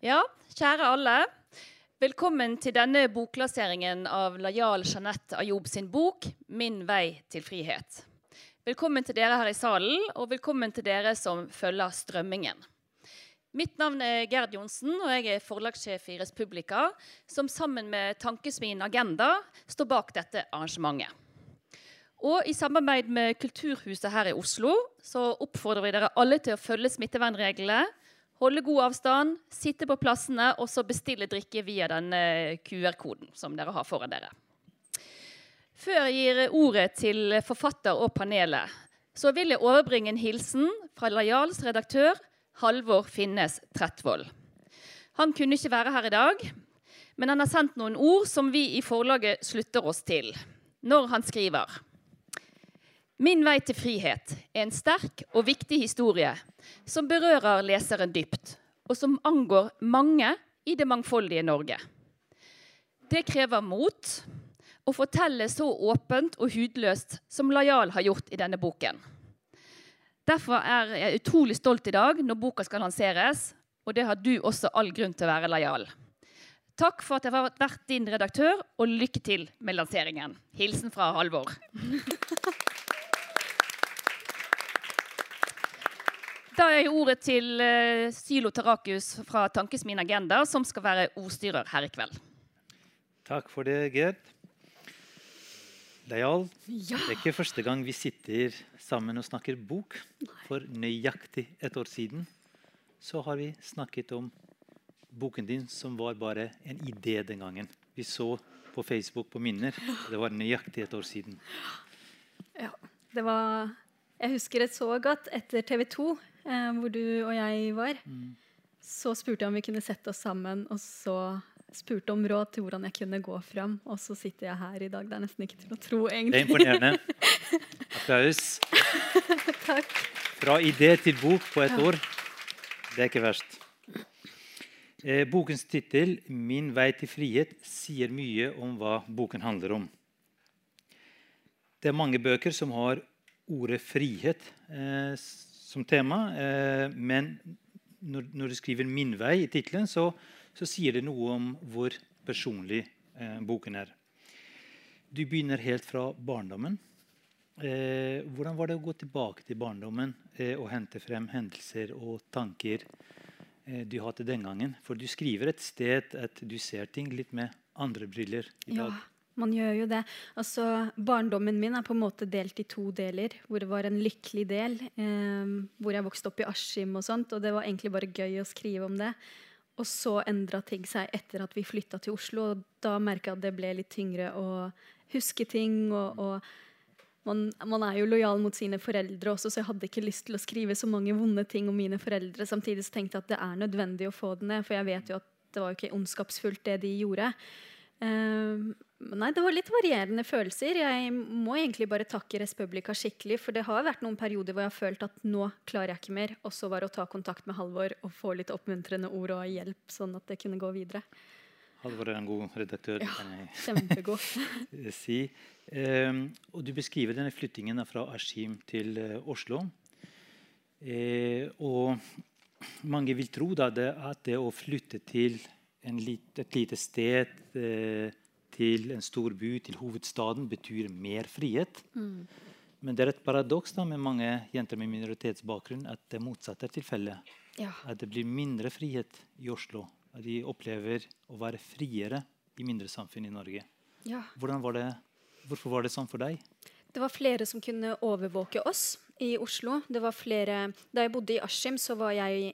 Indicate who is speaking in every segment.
Speaker 1: Ja, kjære alle. Velkommen til denne boklasseringen av Layal Jeanette Ayoub sin bok 'Min vei til frihet'. Velkommen til dere her i salen, og velkommen til dere som følger strømmingen. Mitt navn er Gerd Johnsen, og jeg er forlagssjef i Respublika, som sammen med Tankesmien Agenda står bak dette arrangementet. Og i samarbeid med Kulturhuset her i Oslo så oppfordrer vi dere alle til å følge smittevernreglene holde god avstand, sitte på plassene og så bestille drikke via den QR-koden som dere har foran dere. Før jeg gir ordet til forfatter og panelet, så vil jeg overbringe en hilsen fra Lajals redaktør Halvor Finnes Trettvoll. Han kunne ikke være her i dag, men han har sendt noen ord som vi i forlaget slutter oss til. Når han skriver Min vei til frihet er en sterk og viktig historie som berører leseren dypt, og som angår mange i det mangfoldige Norge. Det krever mot å fortelle så åpent og hudløst som Lajal har gjort i denne boken. Derfor er jeg utrolig stolt i dag når boka skal lanseres, og det har du også all grunn til å være lojal. Takk for at jeg har vært din redaktør, og lykke til med lanseringen. Hilsen fra Halvor. Da er ordet til uh, Sylo Tarakus fra Tankesmien Agenda, som skal være ordstyrer her i kveld.
Speaker 2: Takk for det, Gerd. Lejal, ja. det er ikke første gang vi sitter sammen og snakker bok. For nøyaktig et år siden så har vi snakket om boken din, som var bare en idé den gangen. Vi så på Facebook på minner. Det var nøyaktig et år siden.
Speaker 3: Ja, det var Jeg husker det så godt etter TV 2 eh, hvor du og jeg var. Mm. Så spurte jeg om vi kunne sette oss sammen, og så spurte om råd til hvordan jeg kunne gå fram. Og så sitter jeg her i dag. Det er nesten ikke til å tro, egentlig.
Speaker 2: Det er imponerende. Applaus.
Speaker 3: Takk.
Speaker 2: Fra idé til bok på et ja. år. Det er ikke verst. Eh, bokens tittel 'Min vei til frihet' sier mye om hva boken handler om. Det er mange bøker som har ordet 'frihet' eh, som tema. Eh, men når, når, du skriver 'Min vei' i tittelen, så, så, sier det noe om hvor personlig eh, boken er. Du begynner helt fra barndommen. Eh, hvordan var det å gå tilbake til barndommen eh, og hente frem hendelser og tanker eh, du hadde den gangen? For du skriver et sted at du ser ting litt med andre briller i dag. Ja.
Speaker 3: Man gjør jo det. Altså, barndommen min er på en måte delt i to deler. Hvor det var en lykkelig del, eh, hvor jeg vokste opp i Askim, og sånt, og det var egentlig bare gøy å skrive om det. Og så endra ting seg etter at vi flytta til Oslo, og da merka jeg at det ble litt tyngre å huske ting. og, og man, man, er jo lojal mot sine foreldre også, så jeg hadde ikke lyst til å skrive så mange vonde ting om mine foreldre. Samtidig så tenkte jeg at det er nødvendig å få det ned, for jeg vet jo at det var jo ikke ondskapsfullt, det de gjorde. Uh, Nei, det var litt varierende følelser. Jeg må egentlig bare takke Respublika skikkelig. For det har vært noen perioder hvor jeg har følt at nå klarer jeg ikke mer. Og så var det å ta kontakt med Halvor og få litt oppmuntrende ord og hjelp, sånn at det kunne gå videre.
Speaker 2: Halvor er en god redaktør,
Speaker 3: ja, kan jeg kjempegod.
Speaker 2: si. Um, og du beskriver denne flyttingen fra Askim til uh, Oslo. Uh, og mange vil tro da, det, at det å flytte til lit, et lite sted uh, til en stor by, til hovedstaden, betyr mer frihet. Mm. Men det er et paradoks med mange jenter med minoritetsbakgrunn at det motsatte er tilfellet. Ja. At det blir mindre frihet i Oslo. At de opplever å være friere i mindre samfunn i Norge. Ja. Var det, hvorfor var det sånn for deg?
Speaker 3: Det var flere som kunne overvåke oss i Oslo. Det var flere, da jeg bodde i Askim, så var jeg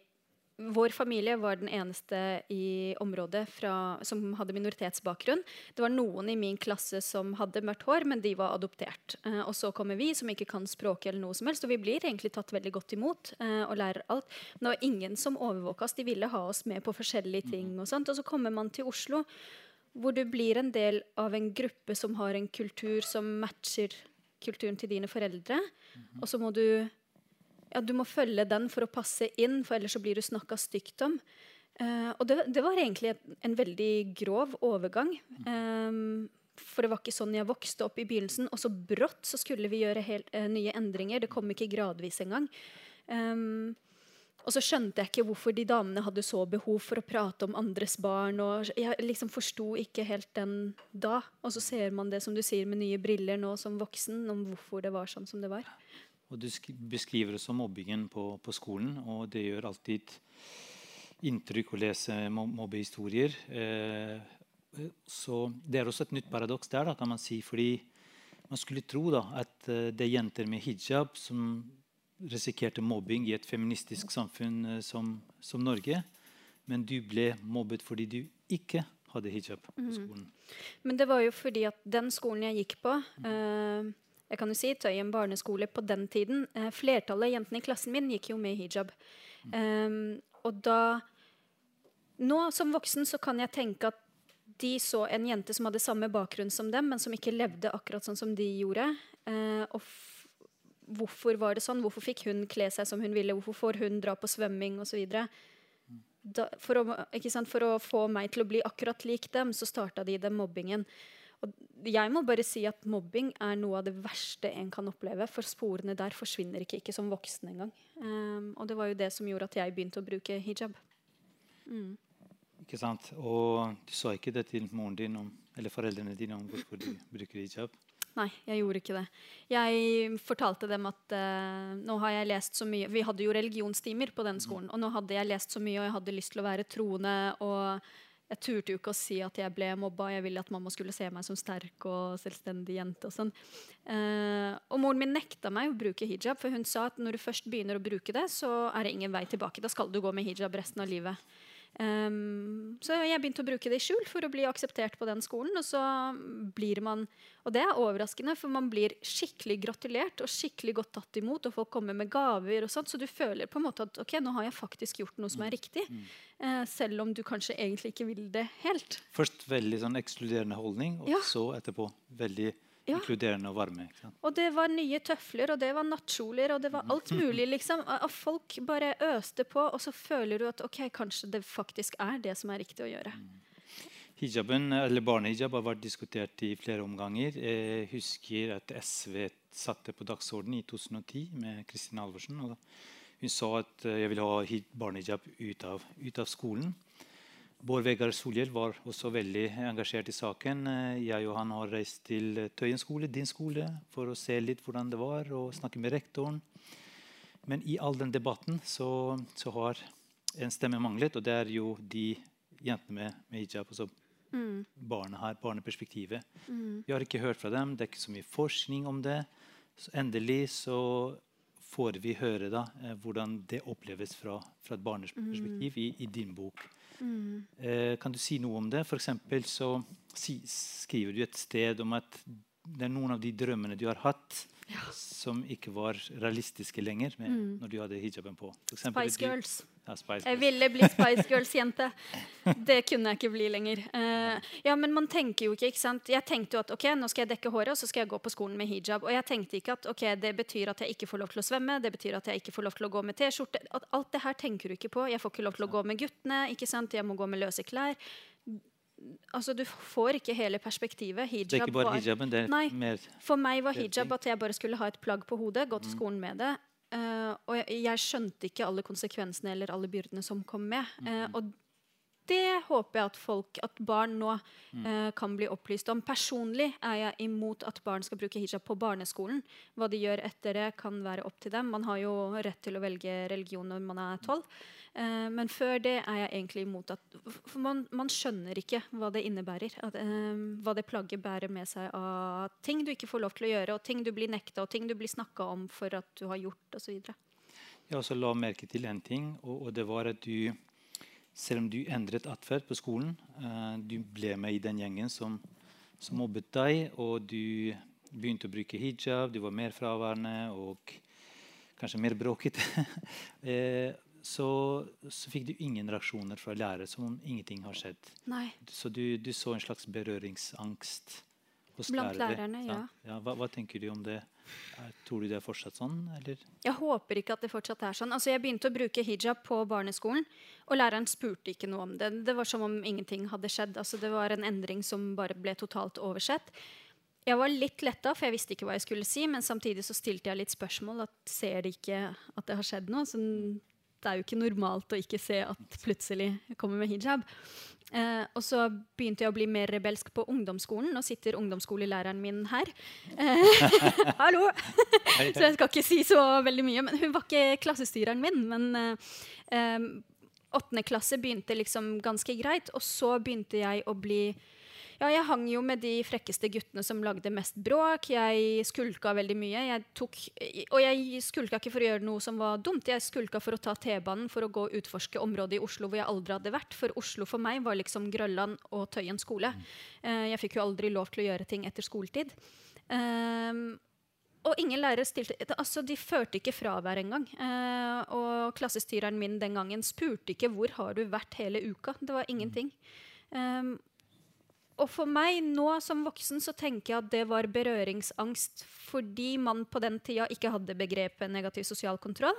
Speaker 3: vår familie var den eneste i området fra, som hadde minoritetsbakgrunn. Det var noen i min klasse som hadde mørkt hår, men de var adoptert. Eh, og så kommer vi, som ikke kan språket eller noe som helst, og vi blir egentlig tatt veldig godt imot eh, og lærer alt. Men det var ingen som overvåka oss. De ville ha oss med på forskjellige ting. Og sånt. Og så kommer man til Oslo, hvor du blir en del av en gruppe som har en kultur som matcher kulturen til dine foreldre. Og så må du ja, du må følge den for å passe inn, for ellers så blir du snakka stygt om. Uh, og det, det, var egentlig en veldig grov overgang. Um, for det var ikke sånn jeg vokste opp i begynnelsen. Og så brått så skulle vi gjøre helt, uh, nye endringer. Det kom ikke gradvis engang. Um, Og så skjønte jeg ikke hvorfor de damene hadde så behov for å prate om andres barn. og Jeg liksom forsto ikke helt den da. Og så ser man det som du sier med nye briller nå som voksen, om hvorfor det var sånn som det var.
Speaker 2: Og Du beskriver også mobbingen på, på skolen, og det gjør alltid inntrykk å lese mobbehistorier. Eh, så Det er også et nytt paradoks der, da, kan man si. fordi man skulle tro da, at eh, det er jenter med hijab som risikerte mobbing i et feministisk samfunn eh, som, som, Norge. Men du ble mobbet fordi du ikke hadde hijab på mhm. skolen. Mm.
Speaker 3: Men det var jo fordi at den skolen jeg gikk på eh, jeg kan jo si Tøyen barneskole på den tiden eh, Flertallet av jentene i klassen min gikk jo med hijab. Mm. og da Nå som voksen så kan jeg tenke at de så en jente som hadde samme bakgrunn som dem, men som ikke levde akkurat sånn som de gjorde. Eh, og hvorfor var det sånn? Hvorfor fikk hun kle seg som hun ville? Hvorfor får hun dra på svømming osv.? For, for å få meg til å bli akkurat lik dem, så starta de den mobbingen. Jeg må bare si at mobbing er noe av det verste en kan oppleve. For sporene der forsvinner ikke, ikke som voksen engang. Um, og det var jo det som gjorde at jeg begynte å bruke hijab. Mm.
Speaker 2: Ikke sant? Og du sa ikke det til moren din om, eller foreldrene dine om hvorfor du bruker hijab?
Speaker 3: Nei, jeg gjorde ikke det. Jeg fortalte dem at uh, nå har jeg lest så mye Vi hadde jo religionstimer på den skolen. Og nå hadde jeg lest så mye, og jeg hadde lyst til å være troende. Og jeg turte jo ikke å si at jeg ble mobba. Jeg ville at mamma skulle se meg som sterk og selvstendig jente. Og sånn. Eh, og moren min nekta meg å bruke hijab, for hun sa at når du først begynner å bruke det, så er det ingen vei tilbake. Da skal du gå med hijab resten av livet. Um, så jeg begynte å bruke det i skjul for å bli akseptert på den skolen. Og så blir man Og det er overraskende, for man blir skikkelig gratulert og skikkelig godt tatt imot. Og folk kommer med gaver og sånt, så du føler på en måte at ok, nå har jeg faktisk gjort noe som er riktig. Mm. Uh, selv om du kanskje egentlig ikke vil det helt.
Speaker 2: Først veldig sånn ekskluderende holdning, og ja. så etterpå veldig ja. Inkluderende og varme.
Speaker 3: Og det var nye tøfler, og det var nattkjoler, og det var alt mulig. liksom. Og folk bare øste på, og så føler du at ok, kanskje det faktisk er det som er riktig å gjøre.
Speaker 2: Hijaben, eller Barnehijab har vært diskutert i flere omganger. Jeg husker at SV satte på dagsordenen i 2010 med Kristin Alvorsen. og Hun sa at eh, jeg ville ha barnehijab ut av, ut av skolen. Bård Vegar Solhjell var også veldig engasjert i saken. Jeg og han har reist til Tøyen skole, din skole, for å se litt hvordan det var, og snakke med rektoren. Men i all den debatten så, så har en stemme manglet, og det er jo de jentene med, med hijab. altså mm. barna her, barneperspektivet. Mm. Vi har ikke hørt fra dem, det er ikke så mye forskning om det. Så endelig så får vi høre da, eh, hvordan det oppleves fra, fra et barneperspektiv mm. i, i din bok. Mm. Eh, kan du si noe om det? For så skriver du et sted om at det er noen av de drømmene du har hatt, ja. som ikke var realistiske lenger med, mm. når du hadde hijaben på.
Speaker 3: Spice Girls. Du. Jeg ville bli Spice Girls-jente. det kunne jeg ikke bli lenger. Uh, ja, men man tenker jo ikke, ikke sant? Jeg tenkte jo at ok, nå skal jeg dekke håret, og så skal jeg gå på skolen med hijab. Og jeg tenkte ikke at ok, det betyr at jeg ikke får lov til å svømme, det betyr at jeg ikke får lov til å gå med T-skjorte. Alt det her tenker du ikke på. Jeg får ikke lov til å gå med guttene, ikke sant? jeg må gå med løse klær altså Du får ikke hele perspektivet.
Speaker 2: Hijab det er ikke bare var, hijaben, det er
Speaker 3: nei,
Speaker 2: mer
Speaker 3: For meg var hijab at jeg bare skulle ha et plagg på hodet, gå til mm. skolen med det. Uh, og jeg, jeg, skjønte ikke alle konsekvensene eller alle byrdene som kom med. Uh, og det håper jeg at folk, at barn nå uh, kan bli opplyst om. Personlig er jeg imot at barn skal bruke hijab på barneskolen. Hva de gjør etter det, kan være opp til dem. Man har jo rett til å velge religion når man er tolv. Uh, men før det er jeg egentlig imot at For man, man skjønner ikke hva det innebærer. At, uh, hva det plagget bærer med seg av ting du ikke får lov til å gjøre, og ting du blir nekta, og ting du blir snakka om for at du har gjort, osv.
Speaker 2: Jeg også la merke til en ting, og, og, det var at du, selv om du endret atferd på skolen, uh, du ble med i den gjengen som, som mobbet deg, og du begynte å bruke hijab, du var mer fraværende og kanskje mer bråkete. så, så, fikk du ingen reaksjoner fra lærere, som om ingenting har skjedd.
Speaker 3: Nei.
Speaker 2: Så du, du, så en slags berøringsangst hos
Speaker 3: Blant
Speaker 2: lærere.
Speaker 3: lærerne, ja.
Speaker 2: ja hva, hva, tenker du om det? Tror du det er fortsatt sånn? Eller?
Speaker 3: Jeg håper ikke at det fortsatt er sånn. Altså, jeg begynte å bruke hijab på barneskolen, og læreren spurte ikke noe om det. Det var som om ingenting hadde skjedd. Altså, det var en endring som bare ble totalt oversett. Jeg var litt letta, for jeg visste ikke hva jeg skulle si. Men samtidig så stilte jeg litt spørsmål. At ser de ikke at det har skjedd noe? Så det er jo ikke normalt å ikke se at plutselig kommer med hijab. Eh, og så begynte jeg å bli mer rebelsk på ungdomsskolen. Nå sitter ungdomsskolelæreren min her. Eh, hallo! så jeg skal ikke si så veldig mye. Men hun var ikke klassestyreren min. Men åttende eh, åttende klasse begynte liksom ganske greit, og så begynte jeg å bli ja, jeg hang jo med de frekkeste guttene som lagde mest bråk. Jeg skulka veldig mye. Jeg tok, og jeg skulka ikke for å gjøre noe som var dumt. Jeg skulka for å ta T-banen for å gå og utforske området i Oslo hvor jeg aldri hadde vært. For Oslo for meg var liksom Grønland og Tøyen skole. Uh, jeg fikk jo aldri lov til å gjøre ting etter skoletid. Um, og ingen lærere stilte altså De førte ikke fravær engang. Uh, og klassestyreren min den gangen spurte ikke hvor har du vært hele uka. Det var ingenting. Um, og for meg nå som voksen så tenker jeg at det var berøringsangst fordi man på den tida ikke hadde begrepet negativ sosial kontroll.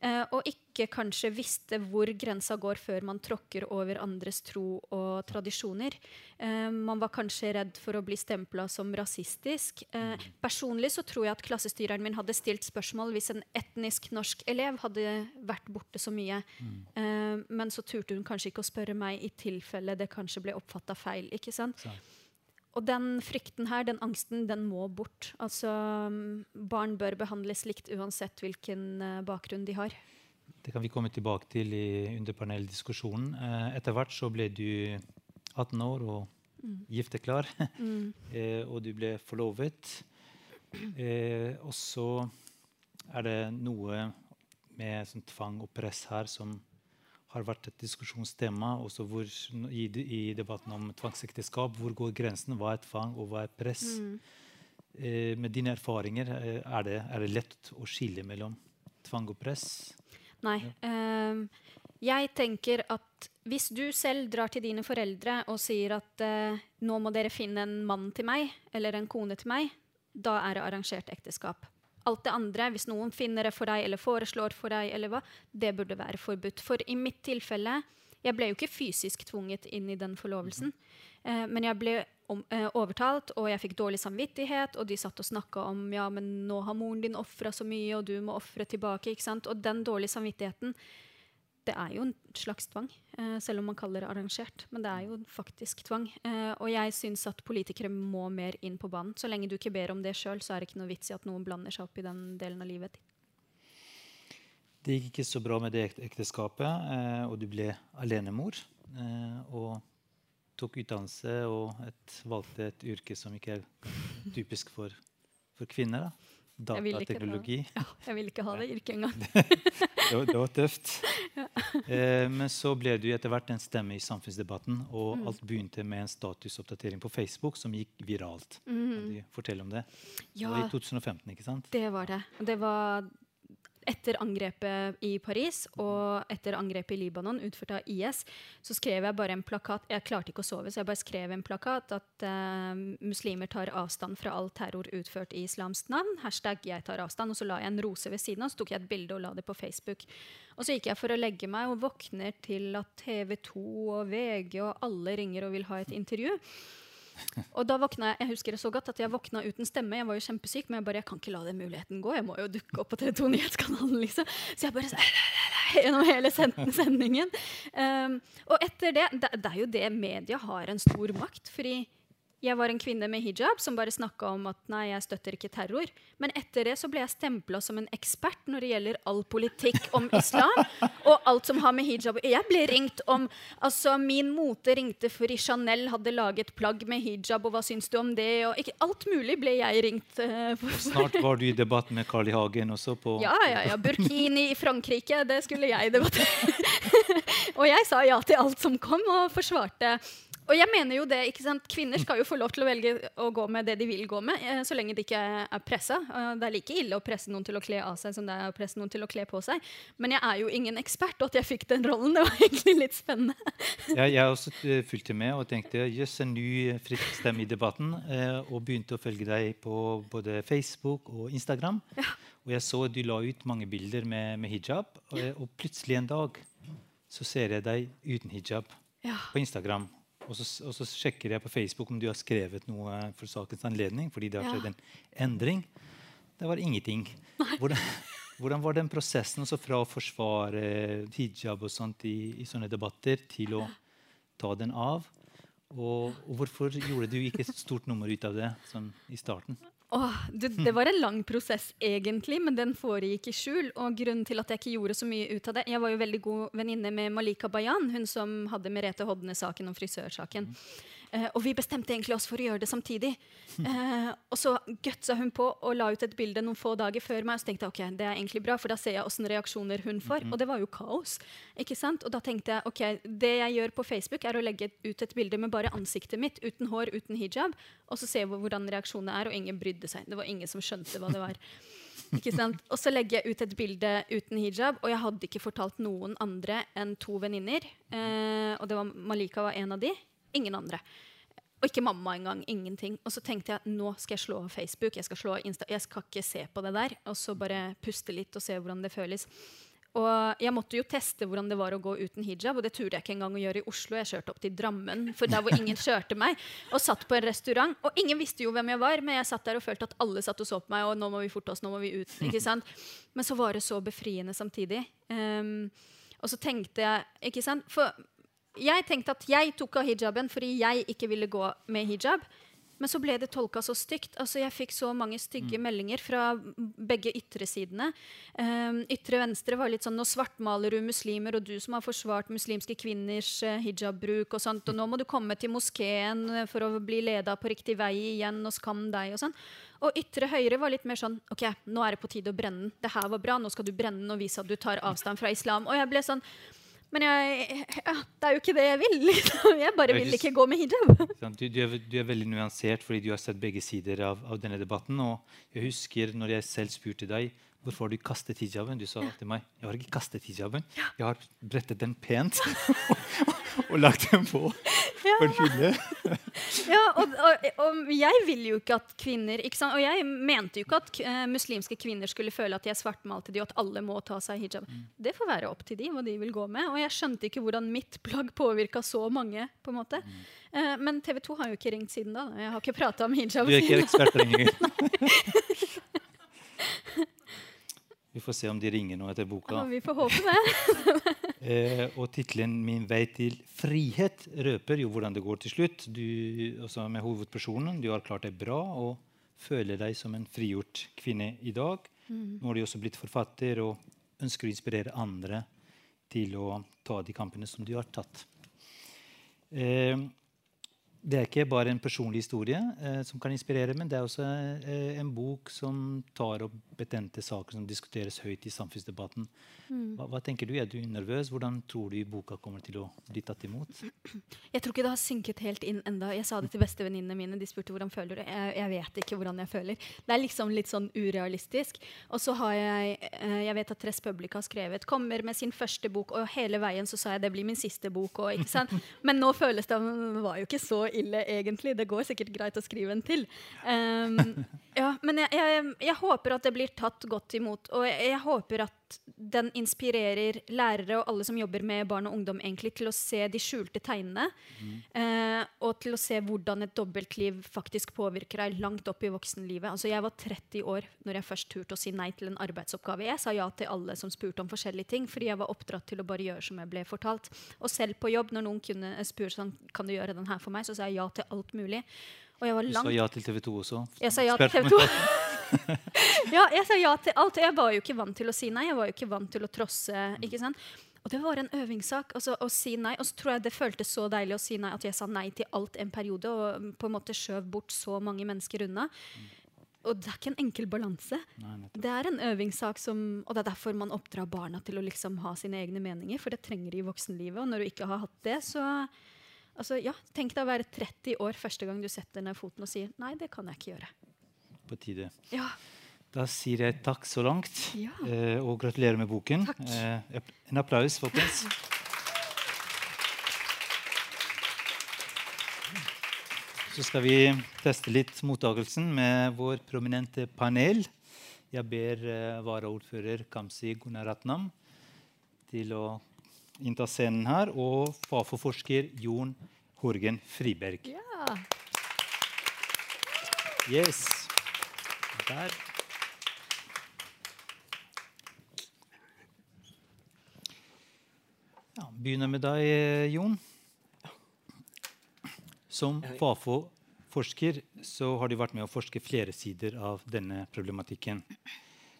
Speaker 3: Eh, og ikke kanskje visste hvor grensa går før man tråkker over andres tro og tradisjoner. Eh, man var kanskje redd for å bli stempla som rasistisk. Eh, personlig så tror jeg at klassestyreren min hadde stilt spørsmål hvis en etnisk norsk elev hadde vært borte så mye. Mm. men så turte hun kanskje ikke å spørre meg i tilfelle det kanskje ble oppfatta feil. ikke sant? Så. Og den frykten her, den angsten, den må bort. Altså, barn bør behandles likt uansett hvilken uh, bakgrunn de har.
Speaker 2: Det kan vi komme tilbake til i, under paneldiskusjonen. Uh, etter hvert så ble du 18 år og mm. gifteklar. mm. uh, og du ble forlovet. og så er det noe med sånn tvang og press her som har vært et diskusjonstema også hvor, i, i, debatten om tvangsekteskap. Hvor går grensen? Hva er tvang, og hva er press? Mm. Eh, med dine erfaringer, eh, er det, er det, lett å skille mellom tvang og press?
Speaker 3: Nei. Uh, jeg tenker at hvis du selv drar til dine foreldre og sier at uh, nå må dere finne en mann til meg eller en kone til meg, da er det arrangert ekteskap. Alt det andre, hvis noen finner det for deg eller foreslår for deg, eller hva, det burde være forbudt. For i mitt tilfelle Jeg ble jo ikke fysisk tvunget inn i den forlovelsen. Eh, men jeg ble om, eh, overtalt, og jeg fikk dårlig samvittighet. Og de satt og snakka om ja, men nå har moren din ofra så mye, og du må ofre tilbake. ikke sant? Og den dårlige samvittigheten det er jo en slags tvang, eh, selv om man kaller det arrangert. Men det er jo faktisk tvang. Eh, og jeg syns at politikere må mer inn på banen. Så lenge du ikke ber om det sjøl, så er det ikke noe vits i at noen blander seg opp i den delen av livet ditt.
Speaker 2: Det gikk ikke så bra med det ekteskapet, eh, og du ble alenemor. Og tok utdannelse og et, valgte et yrke som ikke er typisk for, for kvinner. da datateknologi.
Speaker 3: Ja, jeg ville ikke ha det yrket engang.
Speaker 2: det, det var tøft. Ja. Eh, men så ble du etter hvert en stemme i samfunnsdebatten, og mm. alt begynte med en statusoppdatering på Facebook som gikk viralt. Mm. Kan du fortelle om det? Ja, det var i 2015, ikke sant?
Speaker 3: Det var det. Det var etter angrepet i Paris og etter angrepet i Libanon utført av IS, så skrev jeg bare en plakat. Jeg klarte ikke å sove, så jeg bare skrev en plakat at uh, muslimer tar avstand fra all terror utført i islams navn. Hashtag 'jeg tar avstand'. Og så la jeg en rose ved siden av, så tok jeg et bilde og la det på Facebook. Og så gikk jeg for å legge meg og våkner til at TV 2 og VG og alle ringer og vil ha et intervju. Og da våkna jeg jeg husker det så godt at jeg våkna uten stemme. Jeg var jo kjempesyk, men jeg bare, jeg kan ikke la den muligheten gå. Jeg må jo dukke opp på TV 2 Nyhetskanalen. liksom. Så jeg bare så, gjennom hele sendingen. Um, og etter det, det er jo det media har en stor makt. fordi jeg var en kvinne med hijab som bare snakka om at nei, jeg støtter ikke terror. Men etter det så ble jeg stempla som en ekspert når det gjelder all politikk om islam. og alt som har med hijab Jeg ble ringt om altså Min mote ringte fordi Chanel hadde laget plagg med hijab, og hva syns du om det? Og ikke, alt mulig ble jeg ringt uh, for.
Speaker 2: Snart var du i debatt med Carl I. Hagen også på
Speaker 3: Ja, ja, ja. Burkini i Frankrike, det skulle jeg debattere. og jeg sa ja til alt som kom, og forsvarte og jeg mener jo det, ikke sant? Kvinner skal jo få lov til å velge å gå med det de vil gå med, eh, så lenge de ikke er pressa. Det er like ille å presse noen til å kle av seg som det er å presse noen til å kle på seg. Men jeg er jo ingen ekspert, og at jeg fikk den rollen, det var egentlig litt spennende.
Speaker 2: ja, jeg også eh, fulgte med og tenkte jøss, en ny frisk stemme i debatten. Eh, og begynte å følge deg på både Facebook og Instagram. Ja. Og jeg så du la ut mange bilder med, med hijab, og, og, plutselig en dag så ser jeg deg uten hijab ja. på Instagram. Og så, og så, sjekker jeg på Facebook om du har skrevet noe for sakens anledning. fordi det har skjedd en endring. Det var ingenting. Hvordan, Hvordan var den prosessen altså fra å forsvare hijab og sånt i, i sånne debatter til å ta den av? Og, og hvorfor gjorde du ikke et stort nummer ut av det sånn i starten?
Speaker 3: Åh, det, det, var en lang prosess, egentlig, men den foregikk i skjul. Og grunnen til at jeg ikke gjorde så mye ut av det Jeg var jo veldig god venninne med Malika Bayan, hun som hadde Merete Hodne-saken og frisørsaken. Mm. Eh, og vi bestemte egentlig oss for å gjøre det samtidig. Eh, og så gutsa hun på og la ut et bilde noen få dager før meg. Og så tenkte jeg ok, det er egentlig bra, for da ser jeg åssen reaksjoner hun får. Og det var jo kaos. ikke sant? Og da tenkte jeg ok, det jeg gjør på Facebook, er å legge ut et bilde med bare ansiktet mitt, uten hår, uten hijab, og så se hvordan reaksjonene er. Og ingen brydde seg. Det var ingen som skjønte hva det var. Ikke sant? Og så legger jeg ut et bilde uten hijab, og jeg hadde ikke fortalt noen andre enn to venninner. Eh, og det var Malika var en av de. Ingen andre. Og ikke mamma engang. Ingenting. Og så tenkte jeg nå skal jeg slå Facebook. Jeg skal, slå Insta, jeg skal ikke se på det der. Og så bare puste litt og se hvordan det føles. Og jeg måtte jo teste hvordan det var å gå uten hijab, og det turde jeg ikke engang å gjøre i Oslo. Jeg kjørte opp til Drammen, for der hvor ingen kjørte meg, og satt på en restaurant. Og ingen visste jo hvem jeg var, men jeg satt der og følte at alle satt og så på meg, og nå må vi forte oss, nå må vi ut. ikke sant? Men så var det så befriende samtidig. Um, og så tenkte jeg ikke sant? For jeg tenkte at jeg tok av hijaben fordi jeg ikke ville gå med hijab. Men så ble det tolka så stygt. Altså, jeg fikk så mange stygge mm. meldinger fra begge ytre sidene. Um, ytre venstre var litt sånn Nå svartmaler du muslimer, og du som har forsvart muslimske kvinners uh, hijabbruk og sånt, og nå må du komme til moskeen for å bli leda på riktig vei igjen, og skam deg og sånn. Og ytre høyre var litt mer sånn OK, nå er det på tide å brenne den. Det her var bra, nå skal du brenne den og vise at du tar avstand fra islam. Og jeg ble sånn men jeg, ja, det er jo ikke det jeg vil. Liksom. Jeg bare vil ikke gå med hijab.
Speaker 2: Du, du, er, du, er, veldig nuansert fordi du har sett begge sider av, av, denne debatten. Og jeg husker når jeg selv spurte deg hvorfor har du kastet hijaben. Du sa ja. til meg jeg har ikke kastet hijaben. Jeg har brettet den pent og lagt den på på en hylle.
Speaker 3: ja, og, og, og, jeg vil jo ikke at kvinner ikke? Og jeg mente jo ikke at uh, muslimske kvinner skulle føle at jeg svartmalte de, og at alle må ta seg hijab. Mm. Det får være opp til de hva de vil gå med. Og jeg skjønte ikke hvordan mitt plagg påvirka så mange. på en måte. Mm. Uh, men TV 2 har jo ikke ringt siden da. Jeg har ikke prata om hijab.
Speaker 2: Du er ikke ekspert lenger. Vi får se om de ringer nå etter boka.
Speaker 3: Ja, vi får håpe det.
Speaker 2: eh, og tittelen 'Min vei til frihet' røper jo hvordan det går til slutt. Du, også med hovedpersonen, du har klart deg bra og føler deg som en frigjort kvinne i dag. Mm. Nå har du også blitt forfatter og ønsker å inspirere andre til å ta de kampene som du har tatt. Eh, det er ikke bare en personlig historie eh, som kan inspirere, men det er også eh, en bok som tar opp betente saker som diskuteres høyt i samfunnsdebatten. Mm. Hva, hva, tenker du? Er du nervøs? Hvordan tror du boka kommer til å bli tatt imot?
Speaker 3: Jeg tror ikke det har synket helt inn enda. Jeg sa det til bestevenninnene mine. De spurte hvordan føler du jeg, jeg vet ikke hvordan jeg føler. Det er liksom litt sånn urealistisk. Og så har jeg eh, Jeg vet at Tress Publica har skrevet kommer med sin første bok, og hele veien så sa jeg det blir min siste bok. Og, ikke sant? Men nå føles det det var jo ikke så ille, egentlig. Det går sikkert greit å skrive en til. Um, ja, men jeg, jeg, jeg, håper at det blir tatt godt imot. Og jeg, jeg, håper at den inspirerer lærere og alle som jobber med barn og ungdom, egentlig til å se de skjulte tegnene. Mm. Eh, og til å se hvordan et dobbeltliv faktisk påvirker deg langt opp i voksenlivet. Altså, jeg var 30 år når jeg først turte å si nei til en arbeidsoppgave. Jeg sa ja til alle som spurte om forskjellige ting, fordi jeg var oppdratt til å bare gjøre som jeg ble fortalt. Og selv på jobb, når noen kunne spurt sånn, kan du gjøre den her for meg, så sa jeg ja til alt mulig.
Speaker 2: Og jeg var langt Du sa ja til TV 2 også?
Speaker 3: Jeg sa ja til TV 2. ja, jeg sa ja til alt. Jeg var jo ikke vant til å si nei. Jeg var jo ikke vant til å trosse. ikke sant? Og det var en øvingssak altså, å si nei. Og så tror jeg det føltes så deilig å si nei at jeg sa nei til alt en periode og på en måte skjøv bort så mange mennesker unna. Og det er ikke en enkel balanse. Det er en øvingssak som, og det er derfor man oppdrar barna til å liksom ha sine egne meninger. For det trenger de i voksenlivet. Og når du ikke har hatt det, så Altså, ja, Tenk deg å være 30 år første gang du setter ned foten og sier nei, det kan jeg ikke gjøre.
Speaker 2: På tide.
Speaker 3: Ja.
Speaker 2: Da sier jeg takk så langt,
Speaker 3: ja.
Speaker 2: eh, og gratulerer med boken. Eh, en applaus, folkens. Så skal vi teste litt mottakelsen med vår prominente panel. Jeg ber eh, varaordfører Kamzy Gunaratnam til å innta scenen her, og Fafo-forsker Jon Horgen Friberg.
Speaker 3: Ja.
Speaker 2: Yes. Der. Ja, begynner med deg, eh, Jon. Som Fafo-forsker så har du vært med å forske flere sider av denne problematikken.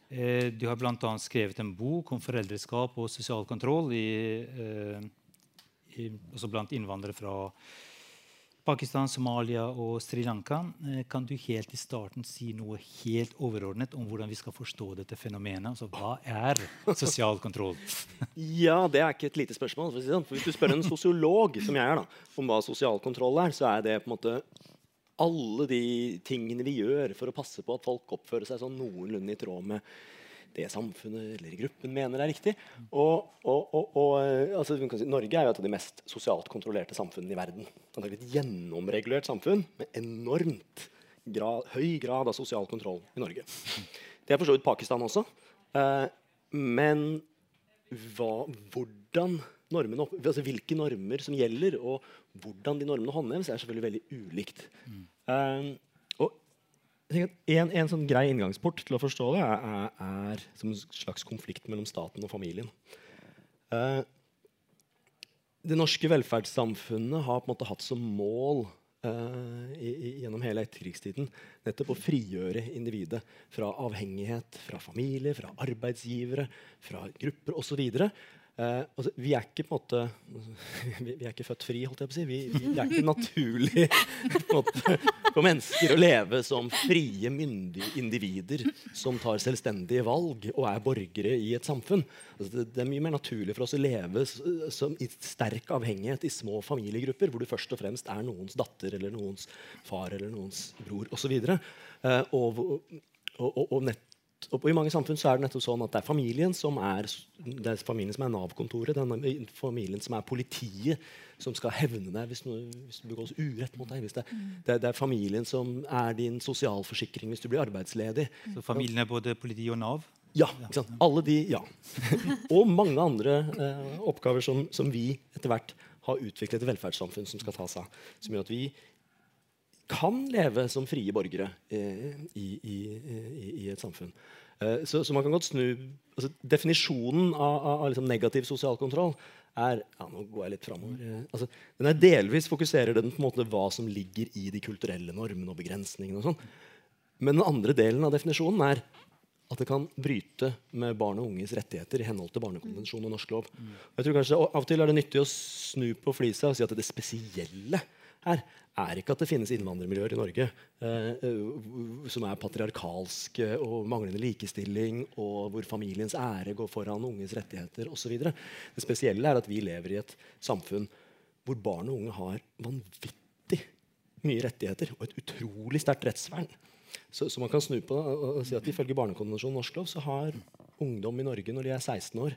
Speaker 2: Eh, du har bl.a. skrevet en bok om foreldreskap og sosial kontroll i, eh, i, også blant innvandrere fra Norge Pakistan, Somalia og Sri Lanka. Eh, kan du helt i starten si noe helt overordnet om hvordan vi skal forstå dette fenomenet? Altså, hva er sosial kontroll?
Speaker 4: ja, det er ikke et lite spørsmål. For sånn. hvis du spør en sosiolog som jeg er da, om hva sosial kontroll er, så er det på en måte alle de tingene vi gjør for å passe på at folk oppfører seg sånn noenlunde i tråd med det samfunnet eller gruppen mener er riktig. Og, og, og, og eh, altså, si, Norge er jo et av de mest sosialt kontrollerte samfunnene i verden. Det er et gjennomregulert samfunn med enormt grad, høy grad av sosial kontroll i Norge. Det er for så vidt Pakistan også. Eh, men hva, hvordan normene, altså hvilke normer som gjelder, og hvordan de normene håndheves, er selvfølgelig veldig ulikt. Mm. Um, en, en, sånn grei inngangsport til å forstå det er, er, som en slags konflikt mellom staten og familien. Uh, det norske velferdssamfunnet har på en måte hatt som mål uh, i, i, gjennom hele etterkrigstiden nettopp å frigjøre individet fra avhengighet, fra familie, fra arbeidsgivere, fra grupper osv. Uh, altså, vi er ikke på en måte vi, vi, er ikke født fri, holdt jeg på å si. Vi, vi er ikke naturlig måte, for mennesker å leve som frie, myndige individer som tar selvstendige valg og er borgere i et samfunn. Altså, det, det, er mye mer naturlig for oss å leve som, i sterk avhengighet i små familiegrupper, hvor du først og fremst er noens datter eller noens far eller noens bror osv. Uh, og, og, og, og nett og I mange samfunn så er det nettopp sånn at det er familien som er, det er familien som er Nav-kontoret. Det er familien som er politiet, som skal hevne deg hvis, noe, hvis det begås urett mot deg. Det, mm. det, det, er familien som er din sosialforsikring hvis du blir arbeidsledig.
Speaker 2: Så familien er både politi og Nav?
Speaker 4: Ja. ikke sant? Alle de, ja. og mange andre eh, oppgaver som, som vi etter hvert har utviklet et velferdssamfunn som skal ta seg av. Som gjør at vi kan leve som frie borgere eh, i, i, i, et samfunn. Eh, så, så, man kan godt snu altså, Definisjonen av, av, av liksom negativ sosial kontroll er ja, nå går jeg litt fremover, eh, altså, den er Delvis fokuserer den på en måte hva som ligger i de kulturelle normene og begrensningene. og sånn. Men den andre delen av definisjonen er at det kan bryte med barn og unges rettigheter i henhold til Barnekonvensjonen og norsk lov. Jeg tror kanskje Av og til er det nyttig å snu på flisa og si at det spesielle her er ikke at det finnes innvandrermiljøer i Norge eh, eh, som er patriarkalske og manglende likestilling, og hvor familiens ære går foran unges rettigheter osv. Det spesielle er at vi lever i et samfunn hvor barn og unge har vanvittig mye rettigheter og et utrolig sterkt rettsvern. Så, så, man kan snu på det og si at ifølge Barnekonvensjonen norsk lov så har ungdom i Norge når de er 16 år,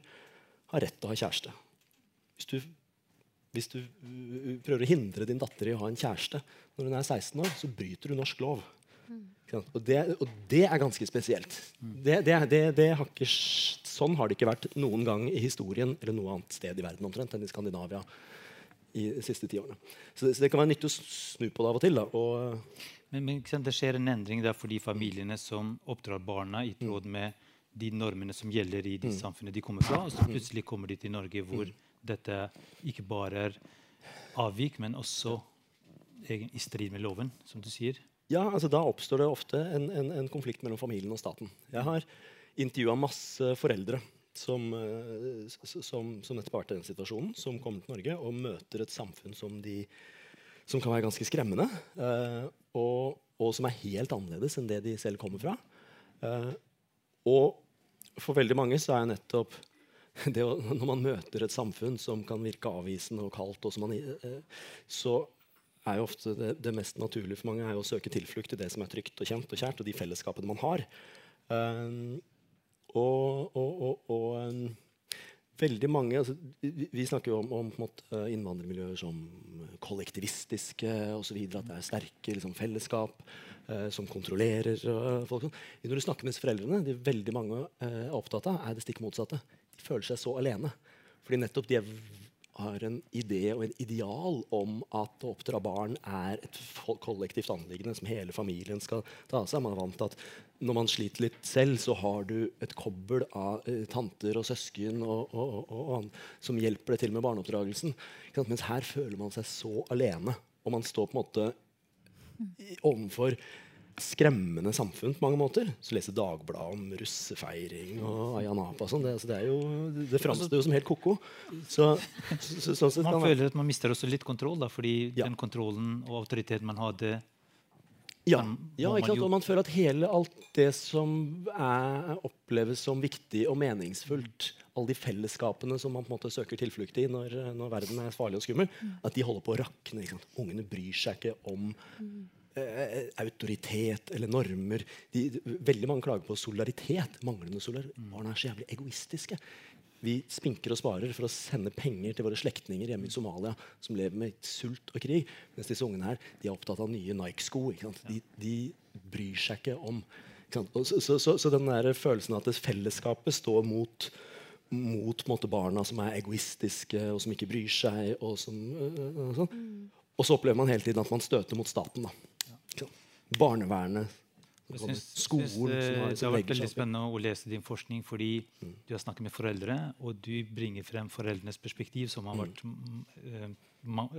Speaker 4: har rett til å ha kjæreste. Hvis du hvis du uh, prøver å hindre din datter i å ha en kjæreste når hun er 16 år, så bryter du norsk lov. Mm. Og, det, og, det, er ganske spesielt. Det, det, har ikke, sånn har det ikke vært noen gang i historien eller noe annet sted i verden omtrent enn i Skandinavia i de siste ti årene. Så, så det, kan være nyttig å snu på det av og til. Da, og,
Speaker 2: men, men det skjer en endring der for de familiene som oppdrar barna i tråd mm. med de normene som gjelder i de mm. samfunnene de kommer fra, og så plutselig kommer de til Norge hvor mm dette ikke bare er avvik, men også i strid med loven, som du sier?
Speaker 4: Ja, altså Da oppstår det ofte en, en, en konflikt mellom familien og staten. Jeg har intervjua masse foreldre som, eh, som, som nettopp har vært i den situasjonen, som kommer til Norge og møter et samfunn som, de, som kan være ganske skremmende, uh, og, og, som er helt annerledes enn det de selv kommer fra. Uh, og for veldig mange så er nettopp å, når man møter et samfunn som kan virke avvisende og kaldt, og man, eh, så er jo ofte det, det, mest naturlige for mange er å søke tilflukt i det som er trygt og kjent og kjært, og de fellesskapene man har. Um, og, og, og, og um, veldig mange altså, vi, vi, snakker jo om, om måte, innvandrermiljøer som kollektivistiske osv. At det er sterke liksom, fellesskap uh, som kontrollerer uh, folk. Når du snakker med foreldrene, de veldig mange uh, er opptatt av, er det stikk motsatte føler seg så alene. Fordi nettopp de har en idé og en ideal om at å oppdra barn er et kollektivt anliggende som hele familien skal ta seg. Man er vant til at når man sliter litt selv, så har du et kobbel av eh, tanter og søsken og, og, og, som hjelper deg til med barneoppdragelsen. Mens her føler man seg så alene. Og man står på en måte i- overfor skremmende samfunn på mange måter. Så leser Dagbladet om russefeiring og Ayanapa og sånn. Det, altså, det, er jo- det framstår jo som helt ko-ko. Så, så, så, sånn
Speaker 2: Man føler at man mister også litt kontroll, da, fordi
Speaker 4: Ja.
Speaker 2: den kontrollen og autoriteten man hadde
Speaker 4: Ja, ja
Speaker 2: man
Speaker 4: og man føler at hele alt det som er, oppleves som viktig og meningsfullt, alle de fellesskapene som man på en måte søker tilflukt i når, når verden er farlig og skummel, at de holder på å rakne. Ungene bryr seg ikke om autoritet eller normer. De, veldig mange klager på solidaritet. Manglende solidaritet. Barna er så jævlig egoistiske. Vi spinker og sparer for å sende penger til våre slektninger hjemme i Somalia som lever med sult og krig. Mens disse ungene her de er opptatt av nye Nike-sko. De, de bryr seg ikke om ikke? Og så, så, så, så den der følelsen at fellesskapet står mot mot måte, barna som er egoistiske og som ikke bryr seg. Og, som, øh, øh, sånn. og så opplever man hele tiden at man støter mot staten. Da. Barnevernet,
Speaker 2: Jeg
Speaker 4: Sånn, skolen
Speaker 2: synes,
Speaker 4: som
Speaker 2: eh, det har vært veldig spennende å lese din forskning, fordi du har snakket med foreldre, og du bringer frem foreldrenes perspektiv, som har vært, mm, eh,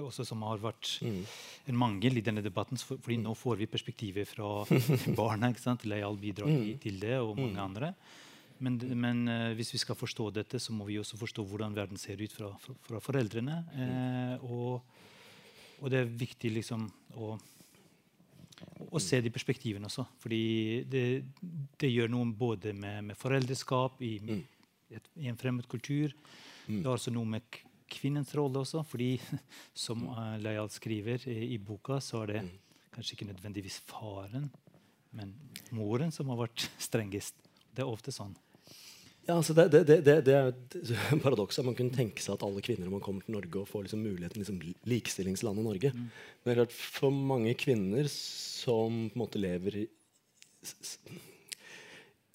Speaker 2: også som har vært en mangel i denne debatten. For, fordi nå får vi perspektivet fra barna. ikke sant? Leial bidrar i- til det, og mange andre. Men, men eh, hvis vi skal forstå dette, så må vi også forstå hvordan verden ser ut fra, fra, fra foreldrene. Eh, og, og det er viktig liksom å og se de perspektivene også. Fordi det, det gjør noe både med, med foreldreskap i, et, i en fremmed kultur. Det har også noe med kvinnens rolle også. fordi som uh, Leial skriver i, i boka, så er det kanskje ikke nødvendigvis faren, men moren som har vært strengest. Det er ofte sånn.
Speaker 4: Ja, altså det, det, det, det, er et paradoks at man kunne tenke seg at alle kvinner når man kommer til Norge og får liksom muligheten liksom likestillingslandet Norge. Men det er klart for mange kvinner som på en måte lever i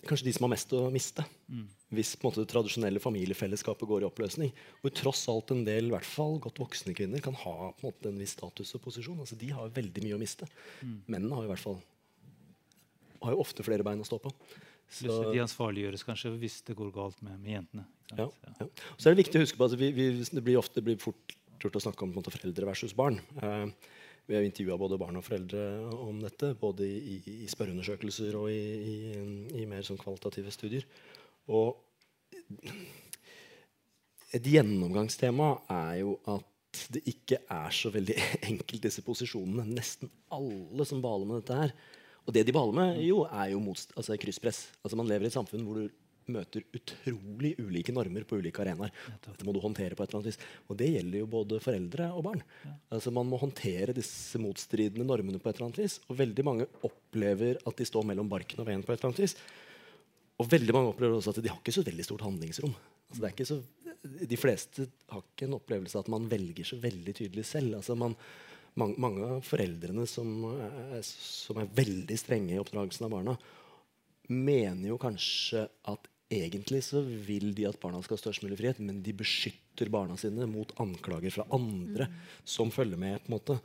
Speaker 4: Kanskje de som har mest å miste. Hvis på en måte det tradisjonelle familiefellesskapet går i oppløsning. Hvor tross alt en del i hvert fall godt voksne kvinner kan ha på en måte en viss status og posisjon. Altså De har veldig mye å miste. Mennene har i hvert fall har jo ofte flere bein å stå på.
Speaker 2: At de ansvarliggjøres kanskje hvis det går galt med, med jentene.
Speaker 4: Ja, ja. Så er det viktig å huske på at vi, vi, det blir ofte blir fort gjort å snakke om måte, foreldre versus barn. Eh, vi har intervjua både barn og foreldre om dette, både i, i, i spørreundersøkelser og i, i, i mer sånn kvalitative studier. Og et gjennomgangstema er jo at det ikke er så veldig enkelt, disse posisjonene. Nesten alle som baler med dette her. Og det de baler med, jo, er jo altså krysspress. Altså Man lever i et samfunn hvor du møter utrolig ulike normer på ulike arenaer. Dette må du håndtere på et eller annet vis. Og det gjelder jo både foreldre og barn. Altså Man må håndtere disse motstridende normene på et eller annet vis. Og veldig mange opplever at de står mellom barken og veien på et eller annet vis. Og veldig mange opplever også at de har ikke så veldig stort handlingsrom. Altså det er ikke så, de fleste har ikke en opplevelse av at man velger så veldig tydelig selv. Altså man, mange, mange av foreldrene som er, som er veldig strenge i oppdragelsen av barna, mener jo kanskje at egentlig så vil de at barna skal ha størst mulig frihet, men de beskytter barna sine mot anklager fra andre som følger med. på en måte.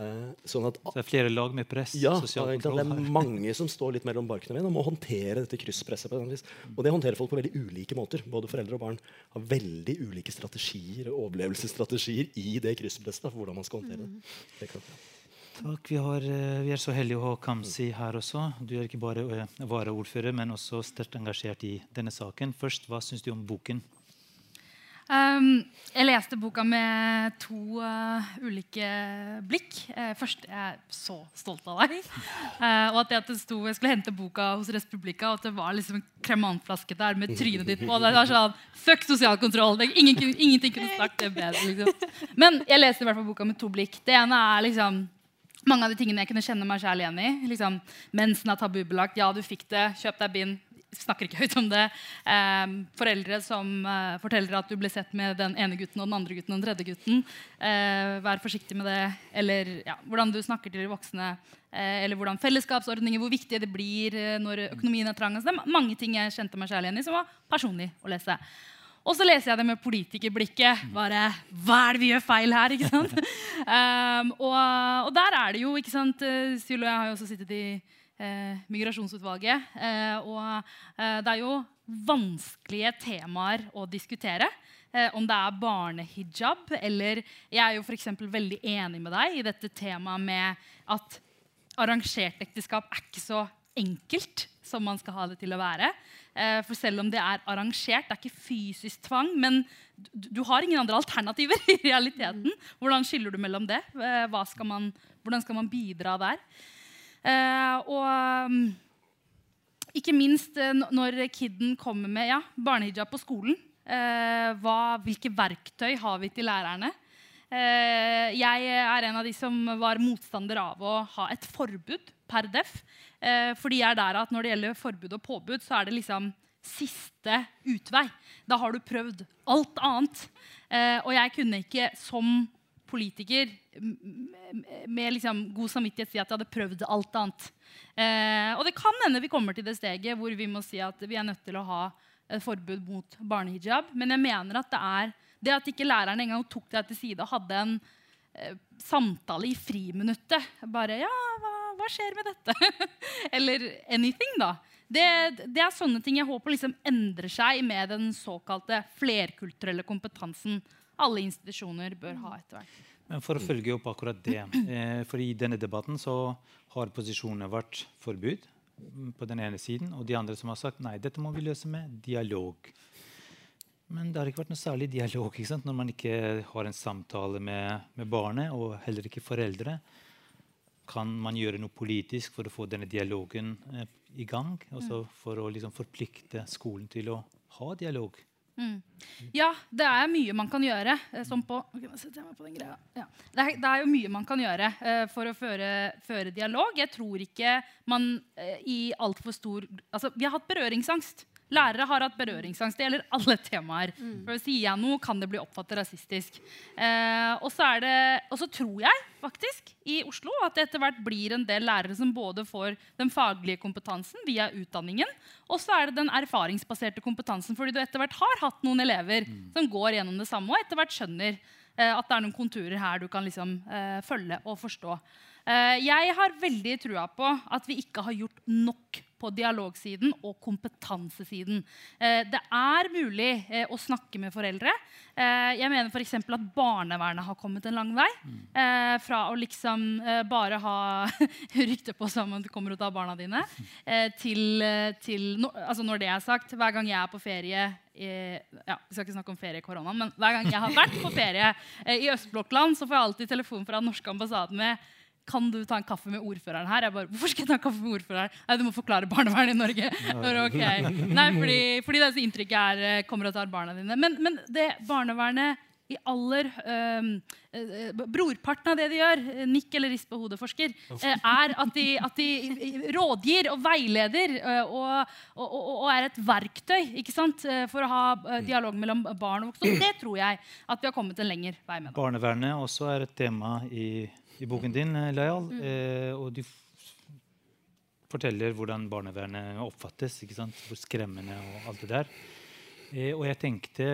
Speaker 4: Eh, sånn at
Speaker 2: Så det er flere lag med press.
Speaker 4: ja, det er mange som står litt mellom barkene veden og må håndtere dette krysspresset. på en eller annet vis. Og det håndterer folk på veldig ulike måter. Både foreldre og barn har veldig ulike strategier og overlevelsesstrategier i det krysspresset. for hvordan man skal håndtere det. det kan,
Speaker 2: Takk. Vi, har, eh, vi er så heldige å ha Kamzy her også. Du er ikke bare eh, varaordfører, men også sterkt engasjert i denne saken. Først, Hva syns du om boken?
Speaker 5: Um, jeg leste boka med to uh, ulike blikk. Uh, først jeg er så stolt av deg. Uh, og at det at det sto, Jeg skulle hente boka hos Respublika, og at det var liksom en kremantflaske der med trynet ditt på. Det var sånn, Fuck sosial kontroll! Det, ingen, ingenting kunne sagt det bedre. Liksom. Men jeg leste i hvert fall boka med to blikk. Det ene er liksom mange av de tingene jeg kunne kjenne meg selv igjen i. Liksom, mensen er tabubelagt. Ja, du fikk det. Kjøp deg bind. Snakker ikke høyt om det. Eh, foreldre som eh, forteller at du ble sett med den ene gutten og den andre gutten og den tredje gutten. Eh, vær forsiktig med det. Eller ja, hvordan du snakker til de voksne. Eh, eller hvordan fellesskapsordninger, hvor viktig det blir eh, når økonomien er trang. Altså, det er mange ting jeg kjente meg selv igjen i, som var personlig å lese. Og så leser jeg det med politikerblikket. Bare, Hva er det vi gjør feil her? ikke sant? um, og, og, der er det jo ikke sant, eh, Syl og jeg har jo også sittet i eh, Migrasjonsutvalget. Eh, og eh, det er jo vanskelige temaer å diskutere. Eh, om det er barnehijab eller Jeg er jo for veldig enig med deg i dette temaet med at arrangert ekteskap er ikke så enkelt som man skal ha det til å være. Eh, for selv om det er arrangert, det er ikke fysisk tvang, men du, har ingen andre alternativer i realiteten. Hvordan skiller du mellom det? Eh, skal man, hvordan skal man bidra der? og mm, ikke minst når kiden kommer med ja, barnehijab på skolen. Eh, hva, hvilke verktøy har vi til lærerne? Eh, jeg er en av de som var motstander av å ha et forbud per def. Eh, fordi jeg er der at når det gjelder forbud og påbud, så er det liksom siste utvei. Da har du prøvd alt annet. og jeg kunne ikke som politiker med liksom god samvittighet si at jeg hadde prøvd alt annet. og det kan hende vi kommer til det steget hvor vi må si at vi er nødt til å ha et forbud mot barnehijab. Men jeg mener at det er det at ikke læreren engang tok deg til side og hadde en eh, samtale i friminuttet. Bare Ja, hva, hva skjer med dette? Eller anything, da. Det, det, er sånne ting jeg håper liksom endrer seg med den såkalte flerkulturelle kompetansen alle institusjoner bør ha etter hvert.
Speaker 2: Men For å følge opp akkurat det. Eh, for I denne debatten så har posisjonene vært forbud på den ene siden, og de andre som har sagt nei, dette må vi løse med dialog. Men det har ikke vært noe særlig dialog når man ikke har en samtale med, med, barnet, og heller ikke foreldre. Kan man gjøre noe politisk for å få denne dialogen eh, i gang? Også for å liksom, forplikte skolen til å ha dialog?
Speaker 5: Mm. Ja, det er mye man kan gjøre. Eh, som på, okay, på ja. det, er, det, er, jo mye man kan gjøre eh, for å føre, føre, dialog. Jeg tror ikke man eh, i altfor stor altså, Vi har hatt berøringsangst. Lærere har hatt berøringsangst. Det gjelder alle temaer. Mm. For Sier jeg noe, kan det bli oppfattet rasistisk. Eh, og, så det, og så tror jeg faktisk i Oslo at det etter hvert blir en del lærere som både får den faglige kompetansen via utdanningen, og så er det den erfaringsbaserte kompetansen. Fordi du etter hvert har hatt noen elever mm. som går gjennom det samme, og etter hvert skjønner eh, at det er noen konturer her du kan liksom, eh, følge og forstå. Eh, jeg har veldig trua på at vi ikke har gjort nok på dialogsiden og kompetansesiden. Eh, det er mulig eh, å snakke med foreldre. Jeg mener f.eks. at barnevernet har kommet en lang vei. Fra å liksom bare ha rykte på seg om at du kommer ut av barna dine, til, til altså Når det er sagt, hver gang jeg er på ferie ja, Vi skal ikke snakke om ferie i korona, men hver gang jeg har vært på ferie i østblokkland, så får jeg alltid telefon fra den norske ambassaden med kan du ta en kaffe med ordføreren her? Jeg bare, Hvorfor skal jeg ta en kaffe med ordføreren? Nei, Du må forklare barnevernet i Norge. okay. Nei, fordi, fordi det inntrykket er eh, kommer og tar barna dine. Men, men det barnevernet i aller øh, Brorparten av det de gjør, nikk eller rist på hodet-forsker, er at de, at de, rådgir og veileder og, og, og, er et verktøy ikke sant, for å ha dialog mellom barn og voksne. Det tror jeg at vi har kommet en lengre vei med.
Speaker 2: Barnevernet også er et tema i i boken din, eh, Layal. Mm. Eh, og du forteller hvordan barnevernet oppfattes. Hvor skremmende og alt det der. Eh, og jeg tenkte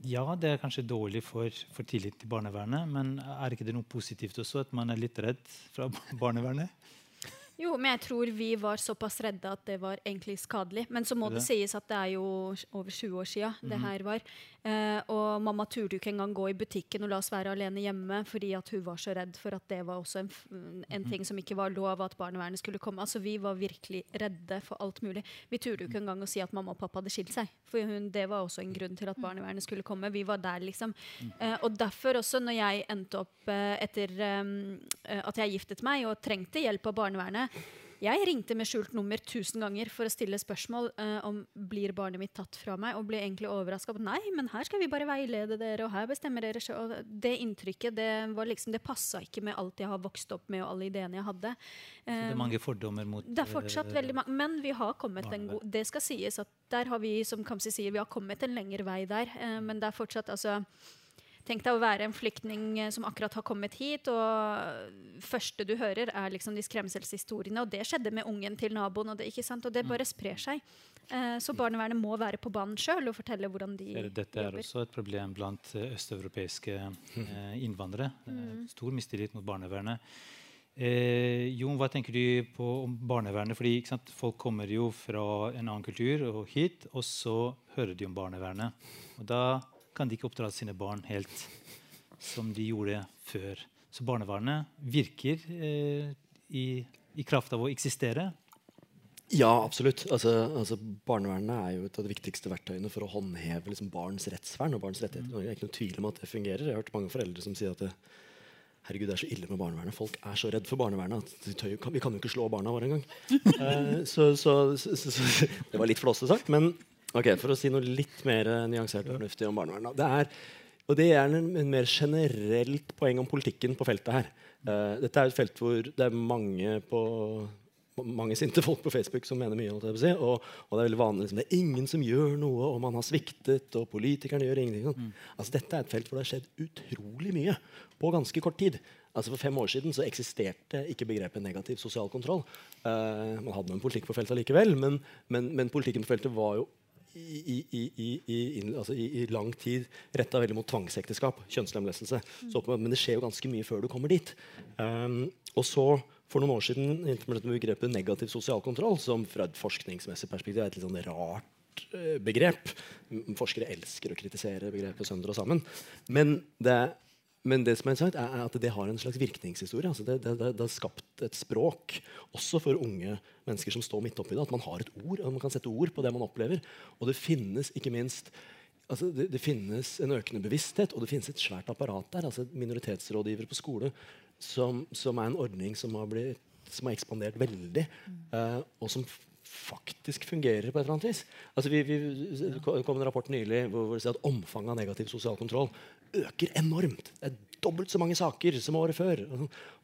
Speaker 2: ja, det er kanskje dårlig for, for tillit til barnevernet, men er ikke det noe positivt også at man er litt redd fra barnevernet?
Speaker 3: Jo, men jeg tror vi var såpass redde at det var egentlig skadelig. Men så må det, det sies at det er jo over 20 år sia det mhm. her var. Eh, og mamma turte jo ikke engang gå i butikken og la oss være alene hjemme fordi at hun var så redd for at det var også en, en mhm. ting som ikke var lov, at barnevernet skulle komme. Altså Vi var virkelig redde for alt mulig. Vi turte jo ikke engang å si at mamma og pappa hadde skilt seg. For hun, det var også en grunn til at barnevernet skulle komme. Vi var der, liksom. Mm. Eh, og derfor også, når jeg endte opp eh, etter um, at jeg giftet meg og trengte hjelp av barnevernet jeg ringte med skjult nummer tusen ganger for å stille spørsmål uh, om blir barnet mitt tatt fra meg, og ble egentlig overraska nei, men her skal vi bare veilede dere, og her bestemmer dere selv. Og det inntrykket det var liksom, det passa ikke med alt jeg har vokst opp med, og alle ideene jeg hadde.
Speaker 2: Så det er mange fordommer mot
Speaker 3: Det er fortsatt uh, veldig mange, men vi har kommet en god Det skal sies at der har vi, som Kamzy sier, vi har kommet en lengre vei der, uh, men det er fortsatt altså Tenk deg å være en flyktning eh, som akkurat har kommet hit, og første du hører, er liksom de skremselshistoriene. Og det skjedde med ungen til naboen, og det, ikke sant? og det bare sprer seg. Eh, så barnevernet må være på banen sjøl og fortelle hvordan de
Speaker 2: Dette er
Speaker 3: jobber.
Speaker 2: også et problem blant eh, østeuropeiske innvandrere. Eh, Stor mistillit mot barnevernet. Eh, Jon, hva tenker du på om barnevernet? Fordi sant, Folk kommer jo fra en annen kultur og hit, og så hører de om barnevernet. Og da kan de ikke oppdra sine barn helt som de gjorde før. Så barnevernet virker eh, i, i kraft av å eksistere.
Speaker 4: Ja, absolutt. Altså, altså, barnevernet er jo et av de viktigste verktøyene for å håndheve liksom, barns rettsvern og barns rettigheter. Mm. Det er ikke noe tvil om at det fungerer. Jeg har hørt mange foreldre som sier at det, herregud, det er så ille med barnevernet. Folk er så redd for barnevernet at vi kan jo ikke slå barna våre engang. Så, så, så, så, så Det var litt flåsete sagt. Men ok, for å si noe litt mer eh, nyansert og fornuftig om barnevernet. Det er, og det er en, en mer generelt poeng om politikken på feltet her. Uh, dette er et felt hvor det er mange på mange sinte folk på Facebook som mener mye. si, og, og det er veldig vanlig liksom, det er ingen som gjør noe, og man har sviktet, og politikerne gjør ingenting. sånn. Altså, dette er et felt hvor det har skjedd utrolig mye på ganske kort tid. Altså For fem år siden så eksisterte ikke begrepet negativ sosial kontroll. Uh, man hadde en politikk på feltet likevel, men, men, men politikken på feltet var jo i, i, i, altså i, lang tid retta veldig mot tvangsekteskap, kjønnslemlestelse. Men det skjer jo ganske mye før du kommer dit. Um, og så, for noen år siden, med begrepet negativ sosial kontroll, som fra et forskningsmessig perspektiv er et litt sånn rart eh, begrep. Forskere elsker å kritisere begrepet sønder og sammen. Men det, men det som er interessant, er at det har en slags virkningshistorie. Altså det, det, det, har skapt et språk, også for unge mennesker som står midt oppi det. At man har et ord, og man kan sette ord på det man opplever. Og det finnes ikke minst altså det, det finnes en økende bevissthet, og det finnes et svært apparat der. altså Minoritetsrådgivere på skole, som, som er en ordning som har, blitt, som har ekspandert veldig, eh, og som faktisk fungerer på et eller annet vis. Altså vi, vi, det kom en rapport nylig hvor, hvor det sier at omfanget av negativ sosial kontroll øker enormt. Det er dobbelt så mange saker som året før.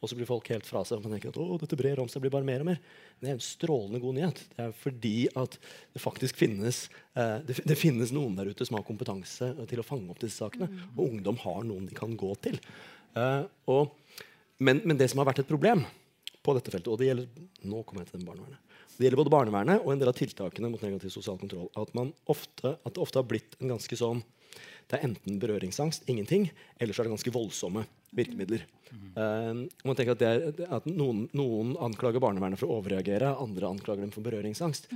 Speaker 4: Og så blir folk helt fra seg. og tenker at å, dette brer om seg, blir bare mer og mer. Det er en strålende god nyhet. Det er fordi at det faktisk finnes eh, det, det finnes noen der ute som har kompetanse til å fange opp disse sakene. Og ungdom har noen de kan gå til. Eh, og, men, men det som har vært et problem på dette feltet, og det gjelder nå kommer jeg til den barnevernet, det gjelder både barnevernet og en del av tiltakene mot negativ sosial kontroll, at, man ofte, at det ofte har blitt en ganske sånn det er enten berøringsangst, ingenting, eller så er det ganske voldsomme virkemidler. Og man tenker at, er, at noen, noen anklager barnevernet for å overreagere, andre anklager dem for berøringsangst.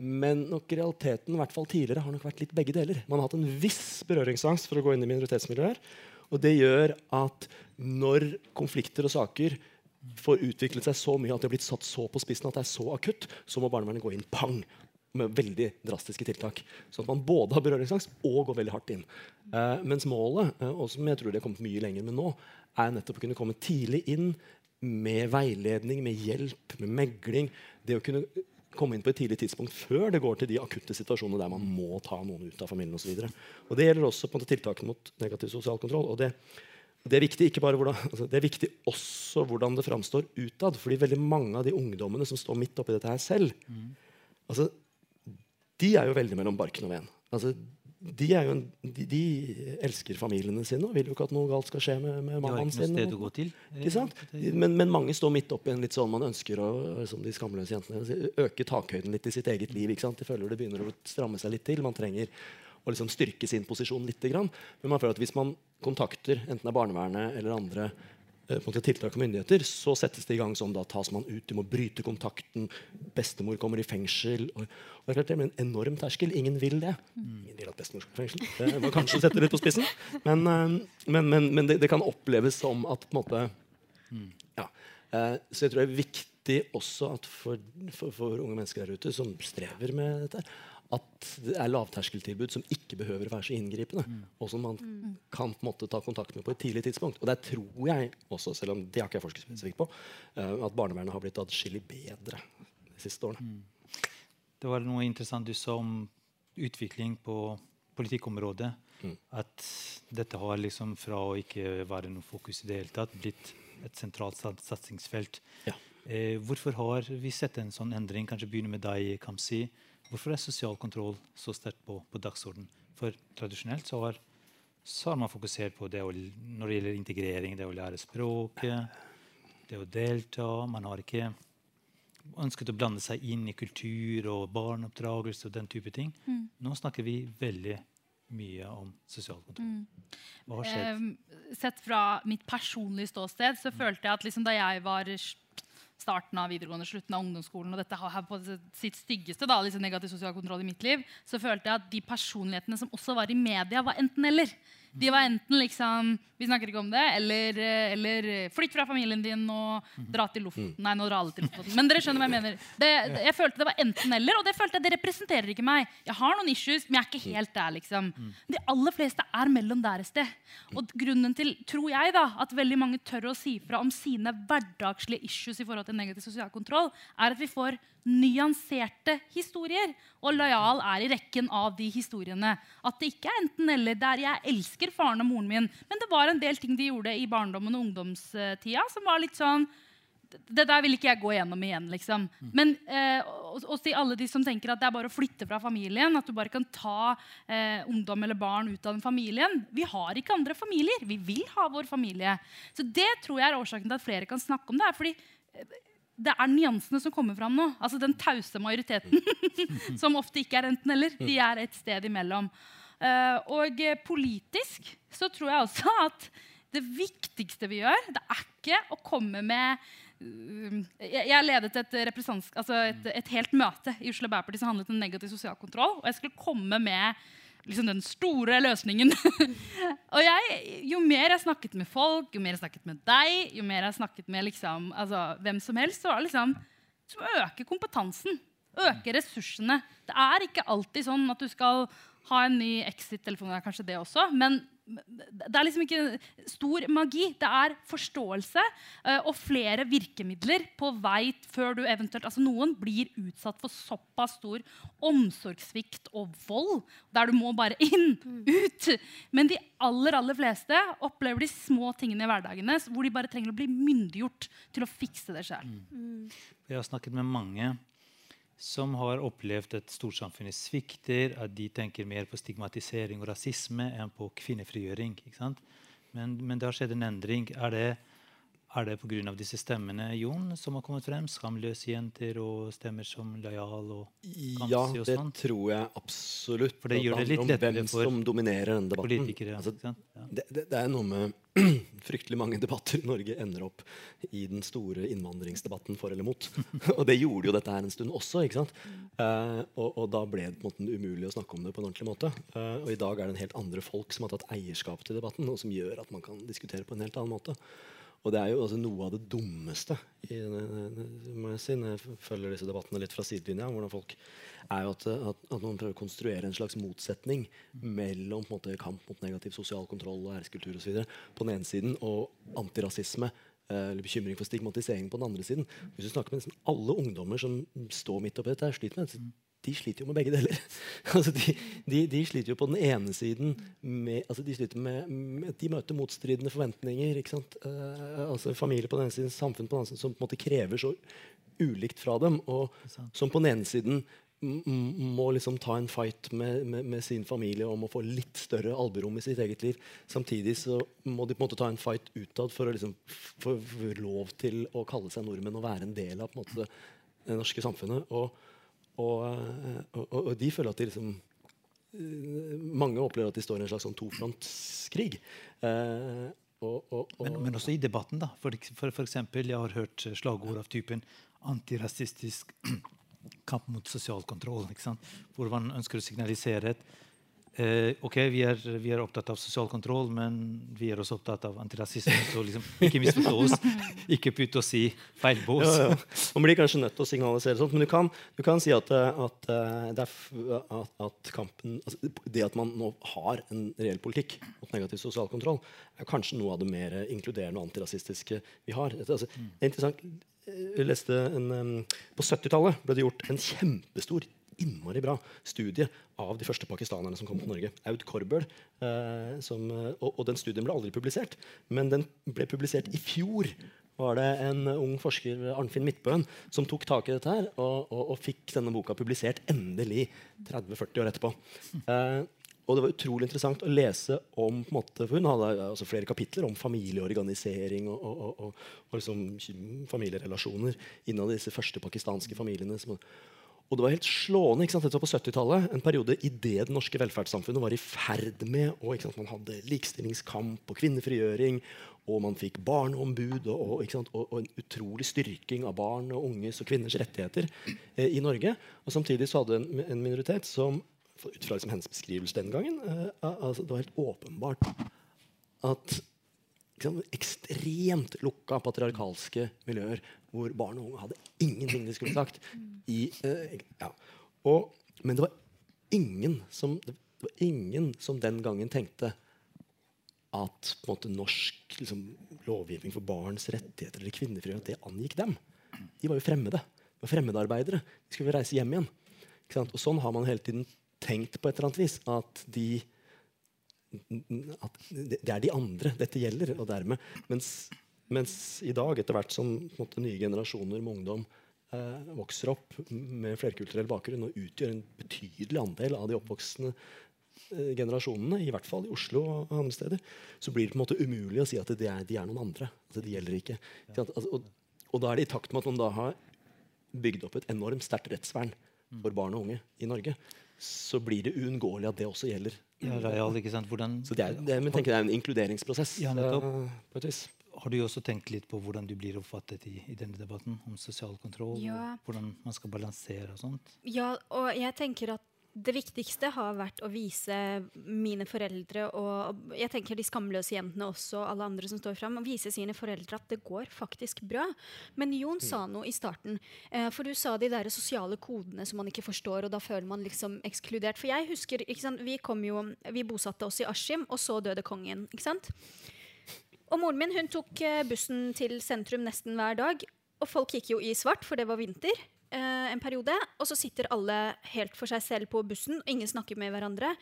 Speaker 4: Men nok realiteten i hvert fall tidligere har nok vært litt begge deler. Man har hatt en viss berøringsangst for å gå inn i minoritetsmiljøer. Og det gjør at når konflikter og saker får utviklet seg så mye at det har blitt satt så på spissen at det er så akutt, så må barnevernet gå inn pang med veldig drastiske tiltak. Sånn at man både har berøringsangst og går veldig hardt inn. Eh, mens målet, eh, og som jeg tror de har kommet mye lenger med nå, er nettopp å kunne komme tidlig inn med veiledning, med hjelp, med megling. Det å kunne komme inn på et tidlig tidspunkt før det går til de akutte situasjonene der man må ta noen ut av familien osv. Det gjelder også på en måte tiltakene mot negativ sosial kontroll. og det det er viktig ikke bare hvordan, altså det er viktig også hvordan det framstår utad. fordi veldig mange av de ungdommene som står midt oppi dette her selv, altså, de er jo veldig mellom barken og veden. Altså, de, er jo en, de, de elsker familiene sine og vil jo ikke at noe galt skal skje med, med
Speaker 2: mannen
Speaker 4: sin.
Speaker 2: sted å gå til.
Speaker 4: Ikke sant? Men, men mange står midt oppi en litt sånn man ønsker å som de skamløse jentene, øke takhøyden litt i sitt eget liv. De føler det begynner å stramme seg litt til. Man trenger å liksom styrke sin posisjon litt. Grann. Men man føler at hvis man kontakter enten det er barnevernet eller andre eh, tiltak og myndigheter, så settes det i gang sånn da tas man ut, du må bryte kontakten, bestemor kommer i fengsel. Og, og det er klart det er en enorm terskel. Ingen vil det. Ingen vil at bestemor skal i fengsel. Det må kanskje sette det litt på spissen. Men, eh, men, men, men det, det kan oppleves som at på en måte ja. Eh, så jeg tror det er viktig også at for, for, for unge mennesker der ute som strever med dette, at det er lavterskeltilbud som ikke behøver å være så inngripende. Og som man kan på en måte ta kontakt med på et tidlig tidspunkt. Og der tror jeg også, selv om det har ikke jeg forsket spesifikt på, eh, at barnevernet har blitt adskillig bedre de siste årene.
Speaker 2: Det var noe interessant du sa om utvikling på politikkområdet.
Speaker 4: Mm.
Speaker 2: At dette har liksom fra å ikke være noe fokus i det hele tatt, blitt et sentralt satsingsfelt.
Speaker 4: Ja.
Speaker 2: Eh, hvorfor har vi sett en sånn endring? Kanskje begynne med deg, Kamsi. Hvorfor er sosial kontroll så sterkt på, på dagsorden? For tradisjonelt så har så har man fokusert på det å, når det gjelder integrering, det å lære språket, det å delta. Man har ikke ønsket å blande seg inn i kultur og barneoppdragelse og den type ting.
Speaker 5: Mm.
Speaker 2: Nå snakker vi veldig mye om sosial kontroll.
Speaker 5: Mm.
Speaker 2: Hva har skjedd?
Speaker 5: Eh, sett fra mitt personlige ståsted så følte jeg at liksom da jeg var starten av videregående, slutten av ungdomsskolen, og dette her på sitt styggeste, da, liksom negativ sosial kontroll i mitt liv, så følte jeg at de personlighetene som også var i media, var enten-eller. De var enten liksom Vi snakker ikke om det. Eller, eh, eller eh, flytt fra familien din og dra til Lofoten. Nei, nå drar alle til Lofoten. Men dere skjønner hva jeg mener. Det, det- jeg følte det var enten-eller, og det følte jeg det representerer ikke meg. Jeg har noen issues, men jeg er ikke helt der, liksom. De aller fleste er mellom der et sted. Og grunnen til, tror jeg, da, at veldig mange tør å si fra om sine hverdagslige issues i forhold til negativ sosial kontroll, er at vi får nyanserte historier. Og lojal er i rekken av de historiene. At det ikke er enten-eller. Der jeg elsker faren og moren min, men det var en del ting de gjorde i barndommen og ungdomstida som var litt sånn det der vil ikke jeg gå gjennom igjen. liksom. Men eh, og, og til alle de som tenker at det er bare å flytte fra familien, at du bare kan ta eh, ungdom eller barn ut av den familien. Vi har ikke andre familier. Vi vil ha vår familie. Så det tror jeg er årsaken til at flere kan snakke om det. her, fordi eh, det er nyansene som kommer fram nå. Altså Den tause majoriteten, som ofte ikke er enten-eller. De er et sted imellom. Eh, og eh, politisk så tror jeg også at det viktigste vi gjør, det er ikke å komme med jeg, jeg ledet et, altså et, et helt møte i Oslo Arbeiderparti som handlet om negativ sosial kontroll. Og jeg skulle komme med liksom den store løsningen. og jeg, jo mer jeg snakket med folk, jo mer jeg snakket med deg, jo mer jeg snakket med liksom, altså, hvem som helst, så var det liksom som øker kompetansen. Øker ressursene. Det er ikke alltid sånn at du skal ha en ny Exit-telefon. det er Kanskje det også, men det er liksom ikke stor magi. Det er forståelse eh, og flere virkemidler på vei før du eventuelt Altså noen blir utsatt for såpass stor omsorgssvikt og vold der du må bare inn, ut. Men de aller aller fleste opplever de små tingene i hverdagene hvor de bare trenger å bli myndiggjort til å fikse det sjøl.
Speaker 2: Vi har snakket med mange som har opplevd at storsamfunnet svikter, at de tenker mer på stigmatisering og rasisme enn på kvinnefrigjøring. ikke sant? Men, men det har skjedd en endring. Er det, er det pga. disse stemmene Jon, som har kommet frem? Skamløse jenter og stemmer som Lojal og
Speaker 4: Ja,
Speaker 2: sånt? Ja,
Speaker 4: det tror jeg absolutt.
Speaker 2: For det gjør det litt lettere for. Politikere.
Speaker 4: Altså?
Speaker 2: Ja.
Speaker 4: det, det, det er noe med fryktelig mange debatter i Norge ender opp i den store innvandringsdebatten for eller mot. og det gjorde jo dette her en stund også. ikke sant? Eh, og, og da ble det på en måte umulig å snakke om det på en ordentlig måte. Eh, og i dag er det en helt andre folk som har tatt eierskap til debatten, og som gjør at man kan diskutere på en helt annen måte. Og det er jo altså noe av det dummeste i, må jeg si, når jeg følger disse debattene litt fra sidelinja. hvordan folk er jo at, at, at man prøver å konstruere en slags motsetning mellom på en måte, kamp mot negativ sosial kontroll og æreskultur videre, på den ene siden og antirasisme eh, eller bekymring for stigmatisering på den andre siden. Hvis du snakker med nesten alle ungdommer som står midt oppi dette, sliter med de sliter jo med begge deler. altså de, de, de sliter jo på den ene siden med, altså de, sliter med, med de møter motstridende forventninger. ikke sant? Eh, altså Familie på den ene siden, samfunn på den andre siden, som på en måte krever så ulikt fra dem. Og som på den ene siden må liksom ta en fight med, med, med sin familie om å få litt større alberom i sitt eget liv. Samtidig så må de på en måte ta en fight utad for å liksom få få lov til å kalle seg nordmenn og være en del av på en måte, det norske samfunnet. Og, eh, og, og, og de føler at de liksom eh, Mange opplever at de står i en slags sånn tofrontskrig. Eh, og, og, og,
Speaker 2: Men, men også i debatten, da. For, for, for eksempel, jeg har hørt slagord av typen antirasistisk kamp mot sosial kontroll. Hvor man ønsker å signalisere at eh, ok, vi er, vi er opptatt av sosial kontroll, men vi er også opptatt av antirasisme. Så liksom, ikke misforstå oss. Ikke putt oss i feil bås.
Speaker 4: ja, ja. Man blir kanskje nødt til å signalisere sånt, men du kan, du kan si at, eh, at, eh, at, at kampen altså, Det at man nå har en reell politikk mot negativ sosial kontroll, er kanskje noe av det mer inkluderende og antirasistiske vi har. Altså, det er interessant Jeg leste en, På 70-tallet ble det gjort en kjempestor innmari bra studie av de første pakistanerne som kom til Norge. Aud Korbøl. Eh, som, og, og den studien ble aldri publisert, men den ble publisert i fjor. var det en ung forsker, Arnfinn Midtbøen, som tok tak i dette her og, og, og fikk denne boka publisert endelig 30-40 år etterpå. Eh, og det var utrolig interessant å lese om på en måte, for Hun hadde altså flere kapitler om familieorganisering og, og, og, og liksom familierelasjoner innad i disse første pakistanske familiene. Som, og det var helt slående. ikke sant? Dette var på 70-tallet. En periode idet det norske velferdssamfunnet var i ferd med og sant? Man hadde likestillingskamp og kvinnefrigjøring. Og man fikk barneombud og, og, sant? og, og en utrolig styrking av barn og unges og kvinners rettigheter eh, i Norge. Og samtidig så hadde en, en minoritet som ut fra liksom hennes beskrivelse den gangen eh, altså, Det var helt åpenbart at ekstremt lukka patriarkalske miljøer hvor barn og unge hadde ingenting de skulle sagt. I, eh, ja. og, men det var som, det var ingen som den gangen tenkte at måte, norsk liksom, lovgivning for barns rettigheter eller kvinnefrihet det angikk dem. De var jo fremmede. De var fremmedarbeidere. De skulle reise hjem igjen. Og sånn har man hele tiden tenkt på et eller annet vis. At, de, at det er de andre dette gjelder. og dermed, mens, mens i dag, etter hvert som måte, nye generasjoner med ungdom eh, vokser opp med flerkulturell bakgrunn og utgjør en betydelig andel av de oppvoksende eh, generasjonene, i hvert fall i Oslo og andre steder, så blir det på en måte umulig å si at de er, de er noen andre. Altså, de gjelder ikke. Ja. Altså, og, og, da er det i takt med at man da har bygd opp et enormt sterkt rettsvern for barn og unge i Norge så blir det uunngåelig at det også gjelder.
Speaker 2: Ja, real? Hvordan,
Speaker 4: så det er, det, men tenker det er en inkluderingsprosess.
Speaker 2: Ja, på et vis. Har du også tenkt litt på hvordan du blir oppfattet i, i denne debatten om sosial kontroll? Ja. Hvordan man skal balansere og sånt?
Speaker 3: Ja, og jeg tenker at det viktigste har vært å vise mine foreldre og jeg tenker de skamløse jentene også, alle andre som står fram, vise sine foreldre at det går faktisk bra. Men Jon mm. sa noe i starten. Eh, for du sa de der sosiale kodene som man ikke forstår, og da føler man liksom ekskludert. For jeg husker, vi, jo, vi bosatte oss i Askim, og så døde kongen. ikke sant? Og moren min hun tok eh, bussen til sentrum nesten hver dag. Og folk gikk jo i svart, for det var vinter eh, en periode. Og så sitter alle helt for seg selv på bussen, og ingen snakker med hverandre.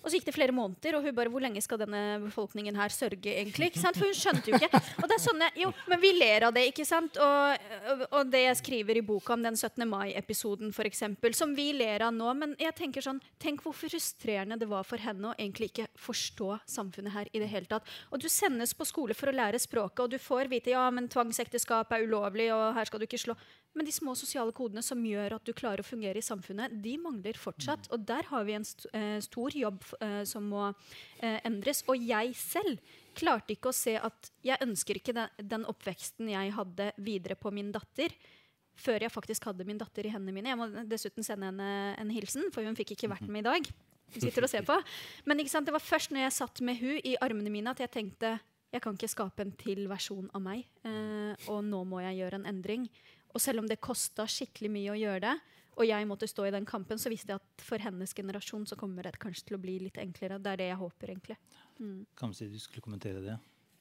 Speaker 3: Og så gikk det flere måneder, og hun bare Hvor lenge skal denne befolkningen her sørge, egentlig? ikke sant? For hun skjønte jo ikke. Og det er sånne, jo, Men vi ler av det, ikke sant? Og, og det jeg skriver i boka om den 17. mai-episoden, f.eks., som vi ler av nå. Men jeg tenker sånn, tenk hvor frustrerende det var for henne å egentlig ikke forstå samfunnet her i det hele tatt. Og du sendes på skole for å lære språket, og du får vite ja, men tvangsekteskap er ulovlig, og her skal du ikke slå. Men de små sosiale kodene som gjør at du klarer å fungere i samfunnet, de mangler fortsatt. Og der har vi en st eh, stor jobb uh, som må uh, endres. Og jeg selv klarte ikke å se at jeg ønsker ikke den, den, oppveksten jeg hadde, videre på min datter. Før jeg faktisk hadde min datter i hendene mine. Jeg må dessuten sende henne en hilsen, for hun fikk ikke vært med i dag. Hun sitter og ser på. Men det var først når jeg satt med hun i armene mine, at jeg tenkte jeg kan ikke skape en til versjon av meg. Eh, og nå må jeg gjøre en endring. Og selv om det kosta skikkelig mye å gjøre det, og jeg måtte stå i den kampen, så visste jeg at for hennes generasjon så kommer det kanskje til å bli litt enklere. Det er det jeg håper, egentlig.
Speaker 2: Mm. Kanskje du skulle kommentere det?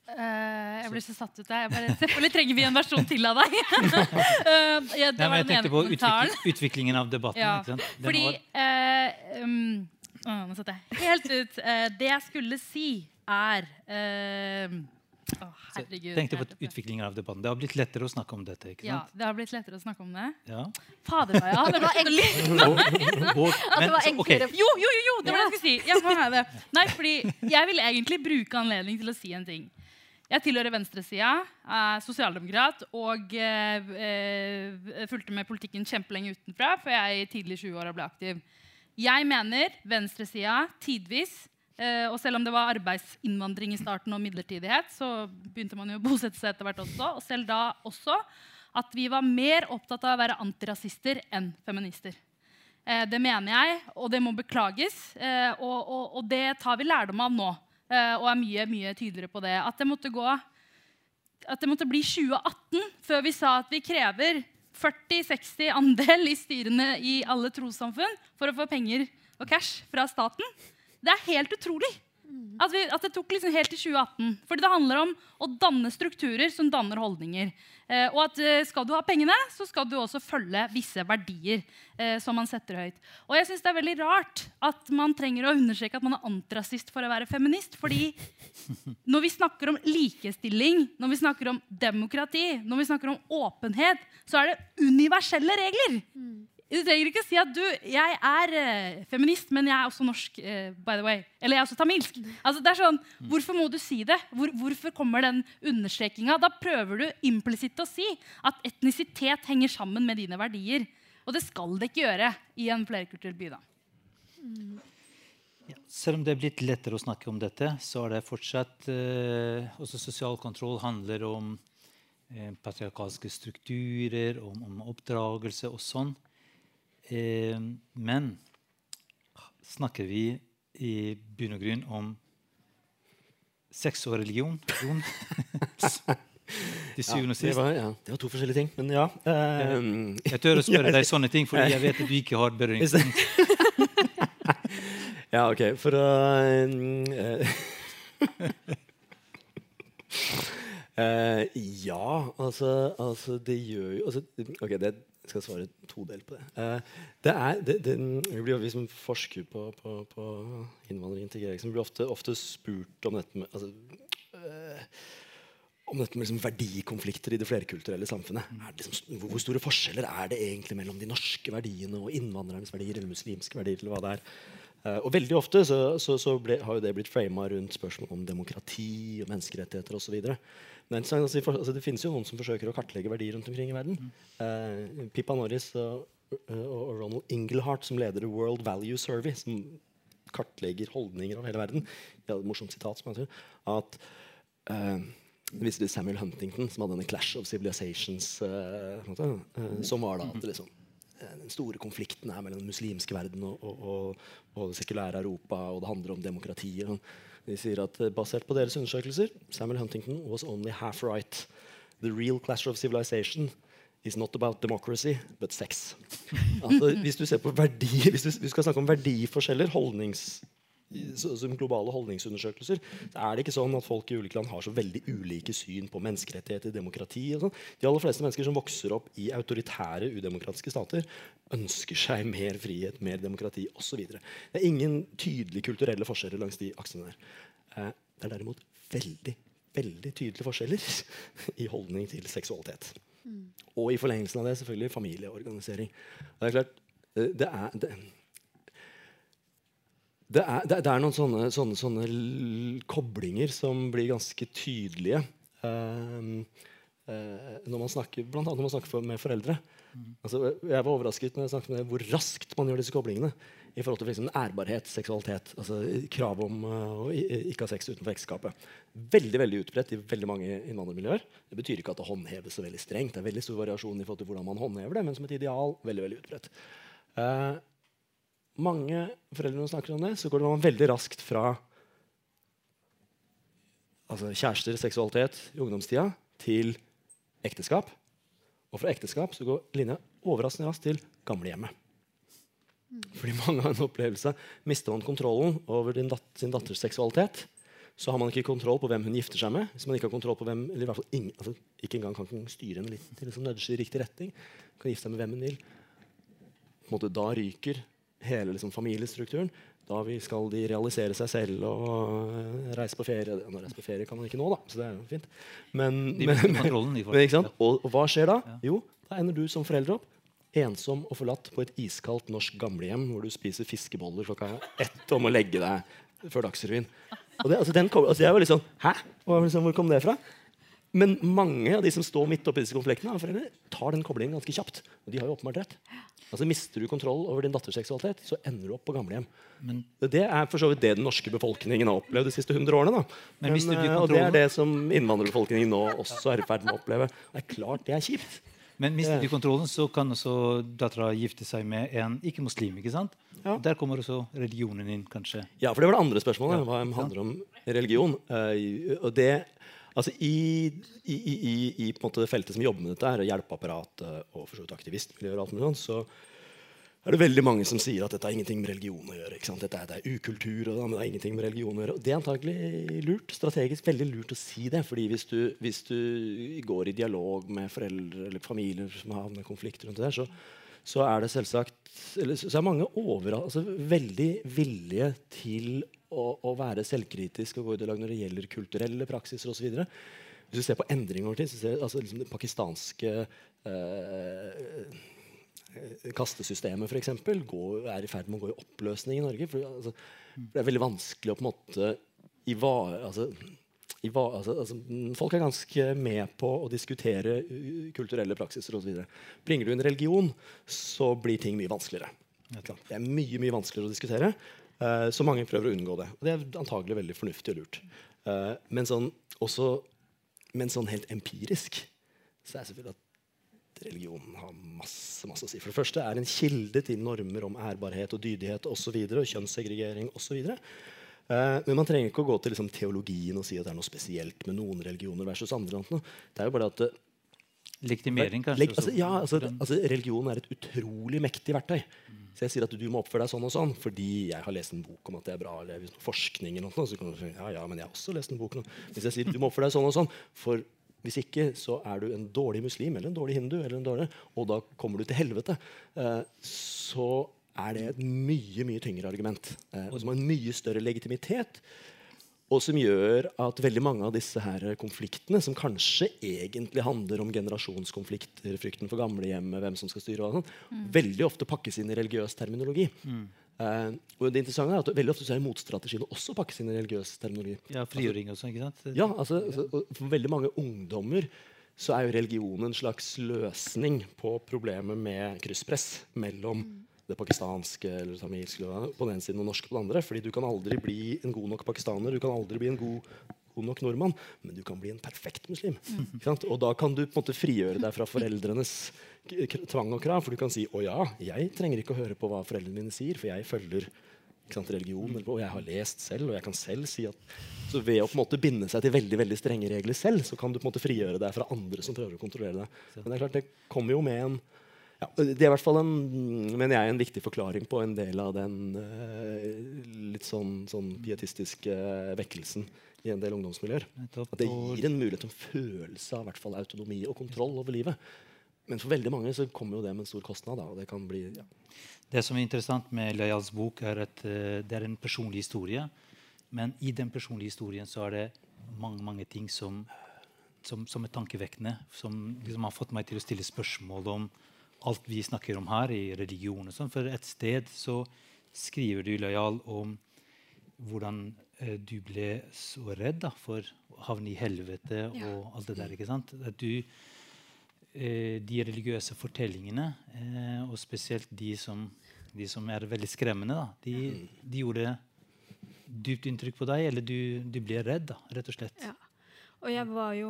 Speaker 5: Uh, jeg ble så satt ut. Jeg bare, Selvfølgelig trenger vi en versjon til av deg. uh,
Speaker 2: ja, det Nei, jeg tenkte på utvikling, utviklingen av debatten. Ja,
Speaker 5: fordi uh, um, Nå satt jeg helt ut. det jeg skulle si, er
Speaker 2: Oh, herregud, tenkte på utviklingen av debatten. Det har blitt lettere å snakke om dette? ikke sant?
Speaker 5: Ja, det har blitt lettere å snakke om det.
Speaker 2: Ja.
Speaker 5: Fader ja. Det var enklere. Jo, jo, jo, jo, det var det jeg skulle si. Ja, det. Nei, fordi jeg vil egentlig bruke anledning til å si en ting. Jeg tilhører venstresida, er sosialdemokrat og eh, eh, fulgte med politikken kjempelenge utenfra før jeg i tidlig 20-åra ble aktiv. Jeg mener venstresida tidvis og selv om det var arbeidsinnvandring i starten og midlertidighet, så begynte man jo å bosette seg etter hvert også. Og selv da også at vi var mer opptatt av å være antirasister enn feminister. Eh, det mener jeg, og det må beklages. Eh, og, og, og, det tar vi lærdom av nå, eh, og er mye, mye tydeligere på det. At det måtte gå at det måtte bli 2018 før vi sa at vi krever 40-60 andel i styrene i alle trossamfunn for å få penger og cash fra staten. Det er helt utrolig. At, vi, at, det tok liksom helt til 2018. Fordi det handler om å danne strukturer som danner holdninger. Eh, og at eh, skal du ha pengene, så skal du også følge visse verdier eh, som man setter høyt. Og jeg synes det er veldig rart at man trenger å understreke at man er antirasist for å være feminist. fordi når vi snakker om likestilling, når vi snakker om demokrati, når vi snakker om åpenhet, så er det universelle regler. Du trenger ikke si at du, jeg er eh, feminist, men jeg er også norsk. eh, by the way. Eller jeg er også tamilsk. Altså, det er sånn, Hvorfor må du si det? Hvor, hvorfor kommer den understrekinga? Da prøver du implisitt å si at etnisitet henger sammen med dine verdier. Og det skal det ikke gjøre i en flerkulturell by. da.
Speaker 2: Selv om det er blitt lettere å snakke om dette, så er det fortsatt eh, også Sosial kontroll handler om eh, patriarkalske strukturer, om, om oppdragelse og sånn. Eh, men snakker vi i bunn og grunn om sex og religion? Til syvende og
Speaker 4: det,
Speaker 2: sist.
Speaker 4: det var to forskjellige ting, men ja. eh,
Speaker 2: Jeg tør å spørre deg sånne ting, fordi jeg vet at du ikke har berøringspunkt.
Speaker 4: Ja, OK. For å uh, uh, Ja, altså, altså Det gjør jo altså, OK, det jeg skal svare todelt på det. Eh, det er, det, det, vi, blir, vi som forsker på, på, på innvandring og integrering, blir ofte, ofte spurt om dette med altså, eh, om dette med liksom verdikonflikter i det flerkulturelle samfunnet. Er det liksom, hvor store forskjeller er det egentlig mellom de norske verdiene og innvandrernes verdier eller muslimske verdier? eller hva det er? Eh, og veldig ofte så, så, så ble, har jo det blitt frama rundt spørsmål om demokrati og menneskerettigheter osv. så, altså, det finnes jo noen som forsøker å kartlegge verdier rundt omkring i verden. Uh, Pippa Norris og, og Ronald Inglehart, som leder World Value Survey, som kartlegger holdninger over hele verden, de hadde et morsomt sitat som heter at uh, det viste til Samuel Huntington, som hadde denne Clash of Civilizations. Uh, som var da at liksom, den store konflikten er mellom den muslimske verden og, og, og, og det sekulære Europa, og det handler om demokrati. Og sånn. De sier at eh, Basert på deres undersøkelser Samuel Huntington was only half right. The real clash of civilization is not about democracy, but sex. Altså, hvis du ser på verdi, hvis du, hvis du skal snakke om verdiforskjeller, holdnings, som globale holdningsundersøkelser, så er det ikke sånn at folk i ulike land har så veldig ulike syn på menneskerettigheter, demokrati og sånn. De aller fleste mennesker som vokser opp i autoritære, udemokratiske stater, ønsker seg mer frihet, mer demokrati osv. Det er ingen tydelige kulturelle forskjeller langs de aksene der. Eh, det er derimot veldig, veldig tydelige forskjeller i holdning til seksualitet. Og i forlengelsen av det selvfølgelig familieorganisering. Det er klart, eh, det er, det, det er, det, er noen sånne, sånne, sånne koblinger som blir ganske tydelige ehm, eh, når man snakker, blant annet når man snakker med foreldre. Altså, jeg var overrasket når jeg snakket med hvor raskt man gjør disse koblingene i forhold til for eksempel ærbarhet, seksualitet. altså Krav om eh, å ikke ha sex utenfor ekteskapet. Veldig veldig utbredt i veldig mange innvandrermiljøer. Det betyr ikke at det håndheves så veldig strengt. Det er veldig stor variasjon i forhold til hvordan man håndhever det, men som et ideal veldig veldig utbredt. Eh, mange foreldre de snakker om det, så går man veldig raskt fra altså kjærester, seksualitet i ungdomstida til ekteskap. Og fra ekteskap så går linja overraskende raskt til gamlehjemmet. Fordi mange har en opplevelse Mister man kontrollen over dat sin datters seksualitet, så har man ikke kontroll på hvem hun gifter seg med. Hvis man ikke har kontroll på hvem, eller i hvert fall ingen, altså, ikke engang kan styre henne litt til liksom, i riktig retning, kan gifte seg med hvem hun vil, måte, da ryker hele liksom, familiestrukturen. Da vi skal de realisere seg selv og øh, reise på ferie. Nå, reise på ferie kan man ikke nå, da, så det er jo fint. Men, men, men, men? Og, og hva skjer da? Jo, da ender du som forelder opp ensom og forlatt på et iskaldt norsk gamlehjem hvor du spiser fiskeboller klokka ett om å legge deg før Dagsrevyen. Og det, altså, den kom, altså, jeg var litt sånn Hæ? Liksom, hvor kom det fra? Men mange av de som står midt oppi disse konfliktene, tar den koblingen ganske kjapt. Og de har jo åpenbart rett. Altså, Mister du kontroll over din datters seksualitet, så ender du opp på gamlehjem.
Speaker 2: Men-
Speaker 4: det er for så vidt det den norske befolkningen har opplevd de siste 100 årene. da.
Speaker 2: Men men,
Speaker 4: eh, og det er det som innvandrerbefolkningen nå også er i ferd med å oppleve. Det er klart det er kjipt.
Speaker 2: Men mister du kontrollen, så kan også dattera gifte seg med en ikke-muslim. ikke sant?
Speaker 4: Ja.
Speaker 2: Der kommer også religionen inn, kanskje.
Speaker 4: Ja, for det var det andre spørsmålet.
Speaker 2: Ja,
Speaker 4: Hva handler om religion. Eh, og det, altså i, i, i, i, på en måte det feltet som jobber med dette, her, hjelpeapparatet og for aktivistmiljøer, og alt mulig sånt, så er det veldig mange som sier at dette har ingenting med religion å gjøre. Dette er, det er ukultur, og det har ingenting med religion å gjøre. Og det er antagelig lurt, strategisk veldig lurt å si det. fordi hvis du, hvis du går i dialog med foreldre eller familier som har havnet i konflikt rundt det der, så, så er det selvsagt eller, så er mange over, altså, veldig villige til å, å være selvkritisk og gå i dialog når det gjelder kulturelle praksiser osv. Hvis du ser på endring over tid, så ser du altså, liksom, det pakistanske eh, eh, kastesystemet eksempel, er i ferd med å gå i oppløsning i Norge. For, altså, det er veldig vanskelig å på en måte iva- altså, altså, altså, Folk er ganske med på å diskutere kulturelle praksiser osv. Bringer du inn religion, så blir ting mye vanskeligere. Det er mye mye vanskeligere å diskutere, uh, så mange prøver å unngå det. Og det er antagelig veldig fornuftig og lurt. Uh, men, sånn, også, men sånn helt empirisk så er det selvfølgelig at religion har masse, masse å si. For det første er en kilde til normer om ærbarhet og dydighet osv. Og, så videre, og kjønnssegregering osv. Uh, men man trenger ikke å gå til liksom, teologien og si at det er noe spesielt med noen religioner versus andre. Det er jo bare at uh,
Speaker 2: Legitimering, kanskje?
Speaker 4: Leg, altså, ja, altså, altså, religion er et utrolig mektig verktøy. Så jeg sier at du må oppføre deg sånn og sånn fordi jeg har lest en bok om at det er bra. eller hvis forskning eller noe, så kan du si ja, ja, men jeg har også lest en bok nå. Hvis jeg sier du må oppføre deg sånn og sånn, for hvis ikke så er du en dårlig muslim eller en dårlig hindu, eller en dårlig, og da kommer du til helvete, eh, så er det et mye mye tyngre argument. Eh, som har en mye større legitimitet. Og som gjør at veldig mange av disse her konfliktene, som kanskje egentlig handler om generasjonskonflikter, frykten for gamlehjemmet, hvem som skal styre, og sånn, veldig ofte pakkes inn i religiøs terminologi. Eh, og det interessante er at Veldig ofte så er motstrategiene også pakkes inn i religiøs terminologi.
Speaker 2: Ja, frigjøring og sånn, ikke sant?
Speaker 4: Ja, altså, altså, For veldig mange ungdommer så er jo religion en slags løsning på problemet med krysspress mellom det pakistanske eller tamilske på den ene siden og norske på den andre. fordi du kan aldri bli en god nok pakistaner, du kan aldri bli en god, god nok nordmann, men du kan bli en perfekt muslim. Ikke sant? Og da kan du på en måte frigjøre deg fra foreldrenes tvang og krav. For du kan si å ja, jeg trenger ikke å høre på hva foreldrene mine sier, for jeg følger ikke sant, religion, og jeg har lest selv, og jeg kan selv si at Så ved å på en måte binde seg til veldig veldig strenge regler selv, så kan du på en måte frigjøre deg fra andre som prøver å kontrollere deg. Men det er klart, det kommer jo med en ja, Det er i hvert fall en, mener jeg, en viktig forklaring på en del av den uh, litt sånn, sånn pietistiske vekkelsen i en del ungdomsmiljøer. At det gir en mulighet til en følelse av hvert fall autonomi og kontroll over livet. Men for veldig mange så kommer jo det med en stor kostnad. Da, og det kan bli ja.
Speaker 2: Det som er interessant med Løyals bok, er at uh, det er en personlig historie. Men i den personlige historien så er det mange, mange ting som, som, som er tankevekkende. Som liksom har fått meg til å stille spørsmål om alt vi snakker om her, i religion og sånn. For et sted så skriver du Lojal om hvordan eh, du ble så redd da, for å havne i helvete
Speaker 3: Ja.
Speaker 2: og alt det der. ikke sant? At du eh, de religiøse fortellingene, eh, og spesielt de som, de som er veldig skremmende, da, de, de gjorde dypt inntrykk på deg, eller du, du ble redd, da, rett og slett.
Speaker 3: Ja. Og jeg var jo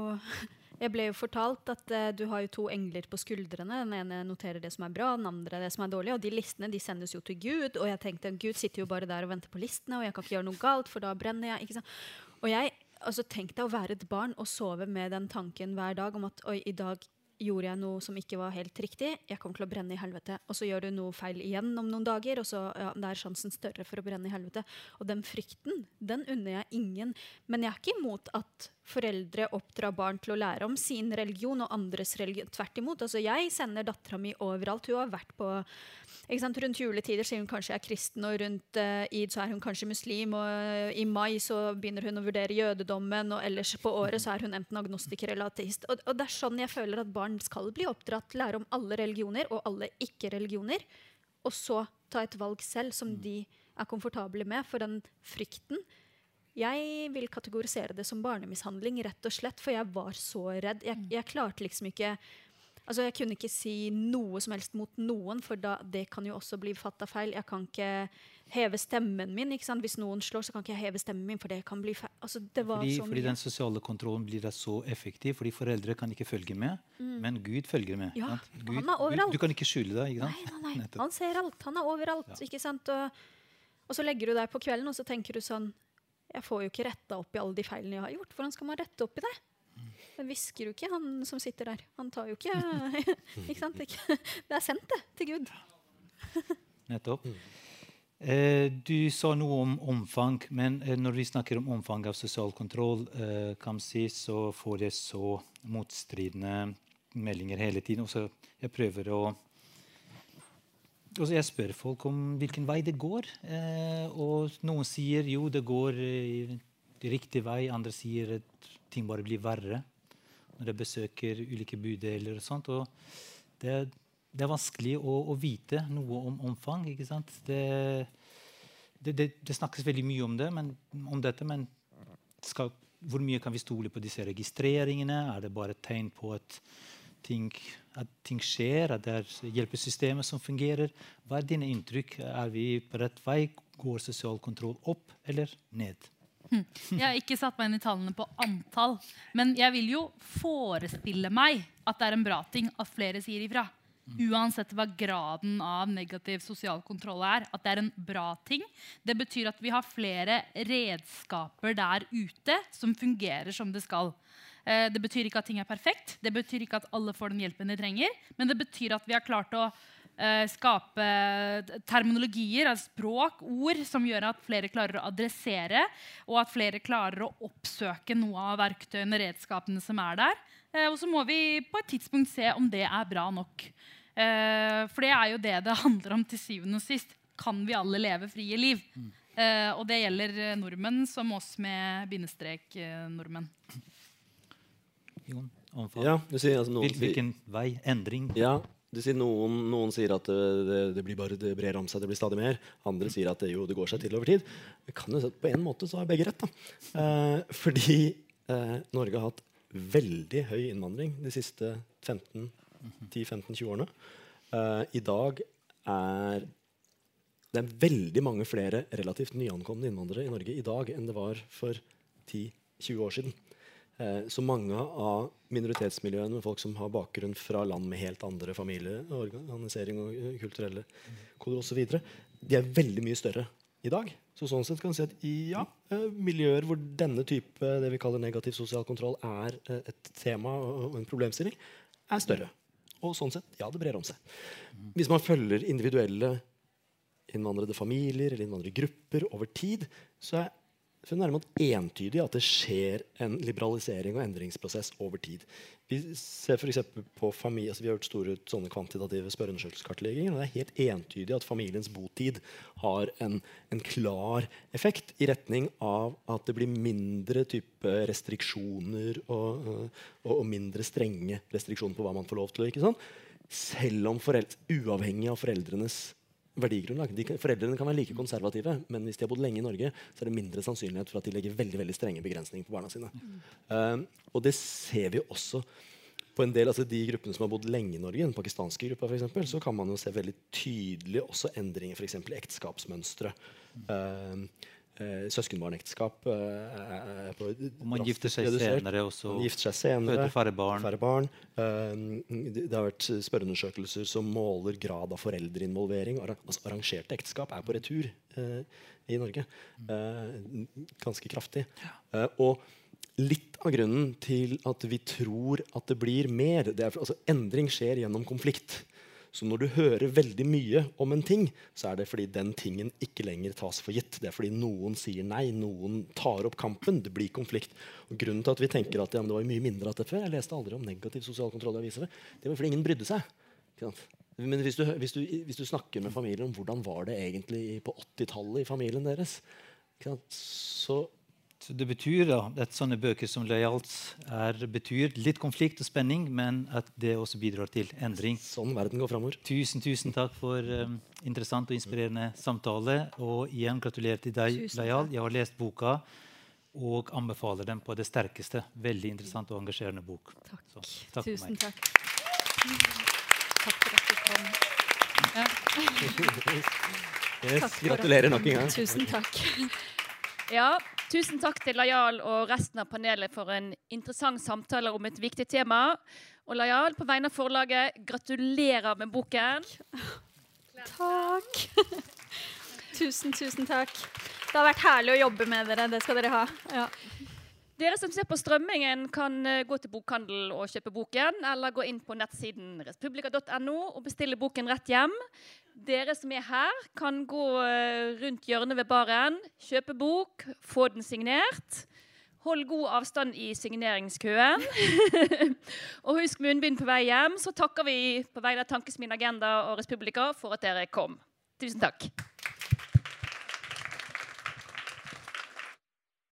Speaker 3: Jeg ble jo fortalt at uh, du har jo to engler på skuldrene. Den ene noterer det som er bra, den andre det som er dårlig. Og de listene de sendes jo til Gud. Og jeg tenkte Gud sitter jo bare der og venter på listene, og jeg kan ikke gjøre noe galt, for da brenner jeg. ikke sant? Og jeg altså, Tenk deg å være et barn og sove med den tanken hver dag om at oi, i dag gjorde jeg noe som ikke var helt riktig. Jeg kommer til å brenne i helvete. Og så gjør du noe feil igjen om noen dager, og så ja, er sjansen større for å brenne i helvete. Og den frykten, den unner jeg ingen. Men jeg er ikke imot at foreldre oppdrar barn til å lære om sin religion og andres religion. Tvert imot. Altså, jeg sender dattera mi overalt. Hun har vært på Rundt juletider sier hun kanskje er kristen, og rundt uh, id så er hun kanskje muslim. Og uh, i mai så begynner hun å vurdere jødedommen, og ellers på året så er hun enten agnostiker eller ateist. Og, og det er sånn jeg føler at barn skal bli oppdratt. Lære om alle religioner og alle ikke-religioner. Og så ta et valg selv som de er komfortable med. For den frykten Jeg vil kategorisere det som barnemishandling, rett og slett. For jeg var så redd. Jeg, jeg klarte liksom ikke Altså, jeg kunne ikke si noe som helst mot noen, for da, det kan jo også bli fatta feil. Jeg kan ikke heve stemmen min. ikke sant? Hvis noen slår, så kan ikke jeg heve stemmen min, for det kan bli feil. Altså, det var
Speaker 2: Fordi,
Speaker 3: så
Speaker 2: fordi den sosiale kontrollen blir da så effektiv, fordi foreldre kan ikke følge med, men Gud følger med.
Speaker 3: Mm. Ja,
Speaker 2: sant? Gud,
Speaker 3: han er overalt.
Speaker 2: Du, du kan ikke skjule deg. ikke sant?
Speaker 3: nei, nei.
Speaker 2: nei.
Speaker 3: Han ser alt. Han er overalt. ikke sant? Og, og så legger du deg på kvelden, og så tenker du sånn Jeg får jo ikke retta opp i alle de feilene jeg har gjort. Hvordan skal man rette opp i det? Det hvisker jo ikke, han som sitter der. Han tar jo ikke Ikke sant? Det er sendt, det, til Gud.
Speaker 2: Nettopp. Eh, du sa noe om omfang, men eh, når vi snakker om omfang av sosial kontroll, eh, kan si, så får jeg så motstridende meldinger hele tiden. Og så jeg prøver å Jeg spør folk om hvilken vei det går. Eh, og noen sier jo det går eh, i riktig vei, andre sier at ting bare blir verre når jeg besøker ulike bydeler og sånt. Og det, det er vanskelig å, å, vite noe om omfang. ikke sant? Det, det, det, snakkes veldig mye om, det, men, om dette, men skal, hvor mye kan vi stole på disse registreringene? Er det bare et tegn på at ting, at ting skjer, at det er hjelpesystemet som fungerer? Hva er dine inntrykk? Er vi på rett vei? Går sosial kontroll opp eller ned?
Speaker 5: Hm. Jeg har ikke satt meg inn i tallene på antall. Men jeg vil jo forestille meg at det er en bra ting at flere sier ifra. Uansett hva graden av negativ sosial kontroll er. At det er en bra ting. Det betyr at vi har flere redskaper der ute som fungerer som det skal. Eh, det betyr ikke at ting er perfekt, det betyr ikke at alle får den hjelpen de trenger. Men det betyr at vi har klart å skape terminologier, altså språk, ord, som gjør at flere klarer å adressere, og at flere klarer å oppsøke noe av verktøyene og redskapene som er der. Eh, og så må vi på et tidspunkt se om det er bra nok. Eh, for det er jo det det handler om til syvende og sist. Kan vi alle leve frie liv? Mm. og det gjelder nordmenn som oss med bindestrek nordmenn.
Speaker 2: Jon,
Speaker 4: ja, sier, altså,
Speaker 2: noen, Hvilken vei? Endring?
Speaker 4: Ja, sier noen, noen, sier at det, det, blir bare, det brer om seg, det blir stadig mer. Andre sier at det, jo, det går seg til over tid. jo På en måte så har begge rett. Eh, fordi eh, Norge har hatt veldig høy innvandring de siste 10-15-20 årene. Eh, I dag er det er veldig mange flere relativt nyankomne innvandrere i Norge i dag enn det var for 10-20 år siden. Eh, så mange av minoritetsmiljøene med folk som har bakgrunn fra land med helt andre familieorganisering og eh, kulturelle koder osv., de er veldig mye større i dag. Så sånn sett kan vi si at ja, eh, miljøer hvor denne type det vi kaller negativ sosial kontroll er et tema og en problemstilling, er større. Og sånn sett, ja, det brer om seg. Hvis man følger individuelle innvandrede familier eller innvandrergrupper over tid, så er så er nærmest entydig at det skjer en liberalisering og endringsprosess over tid. Vi ser for på familie, altså vi har gjort store sånne kvantitative spørreundersøkelseskartlegginger. og Det er helt entydig at familiens botid har en, en, klar effekt i retning av at det blir mindre type restriksjoner og, og, og mindre strenge restriksjoner på hva man får lov til. Selv om foreldre, uavhengig av foreldrenes verdigrunnlag. De, foreldrene kan være like konservative, men hvis de har bodd lenge i Norge, så er det mindre sannsynlighet for at de legger veldig veldig strenge begrensninger på barna sine. Mm. Uh, og det ser vi også på en del, altså De gruppene som har bodd lenge i Norge, den pakistanske gruppa for eksempel, så kan man jo se veldig tydelig også endringer f.eks. i ekteskapsmønstre. Uh, eh, søskenbarnekteskap. Eh,
Speaker 2: på, man gifter seg redusert. senere også.
Speaker 4: Man gifter seg senere,
Speaker 2: føder færre barn.
Speaker 4: Færre barn. Eh, det har vært spørreundersøkelser som måler grad av foreldreinvolvering. Altså, arrangerte ekteskap er på retur eh, i Norge. Eh, ganske kraftig. Eh, og litt av grunnen til at vi tror at det blir mer det er, altså, Endring skjer gjennom konflikt. Så når du hører veldig mye om en ting, så er det fordi den tingen ikke lenger tas for gitt. Det er fordi noen sier nei, noen tar opp kampen. Det blir konflikt. Og grunnen til at vi tenker at ja, det var mye mindre av det før Jeg leste aldri om negativ sosial kontroll. i avisene, Det var fordi ingen brydde seg. Men hvis du, hvis, du, hvis du, snakker med familien om hvordan var det egentlig på 80-tallet i familien deres, så
Speaker 2: så det betyr da, at sånne bøker som Loyals er, betyr litt konflikt og spenning, men at det også bidrar til endring.
Speaker 4: Sånn verden går fremover.
Speaker 2: Tusen, tusen takk for um, interessant og inspirerende samtale. Og igjen gratulerer til deg, Loyal. Jeg har lest boka og anbefaler den på det sterkeste. Veldig interessant og engasjerende bok.
Speaker 3: Takk. Så, takk tusen takk. Takk for at du kom. Ja.
Speaker 4: Yes, gratulerer nok en gang.
Speaker 3: Tusen takk.
Speaker 1: Ja, Tusen takk til Lajal og resten av panelet for en interessant samtale om et viktig tema. Og Lajal, på vegne av forlaget, gratulerer med boken.
Speaker 3: Takk. tusen, tusen takk. Det har vært herlig å jobbe med dere. Det skal dere ha. Ja.
Speaker 1: Dere som ser på strømmingen, kan eh, gå til bokhandel og kjøpe boken, eller gå inn på nettsiden respublika.no og bestille boken rett hjem. Dere som er her, kan gå eh, rundt hjørnet ved baren, kjøpe bok, få den signert. Hold god avstand i signeringskøen. og husk munnbind på vei hjem. Så takker vi på vegne av Tankesmien Agenda og Republika for at dere kom. Tusen takk.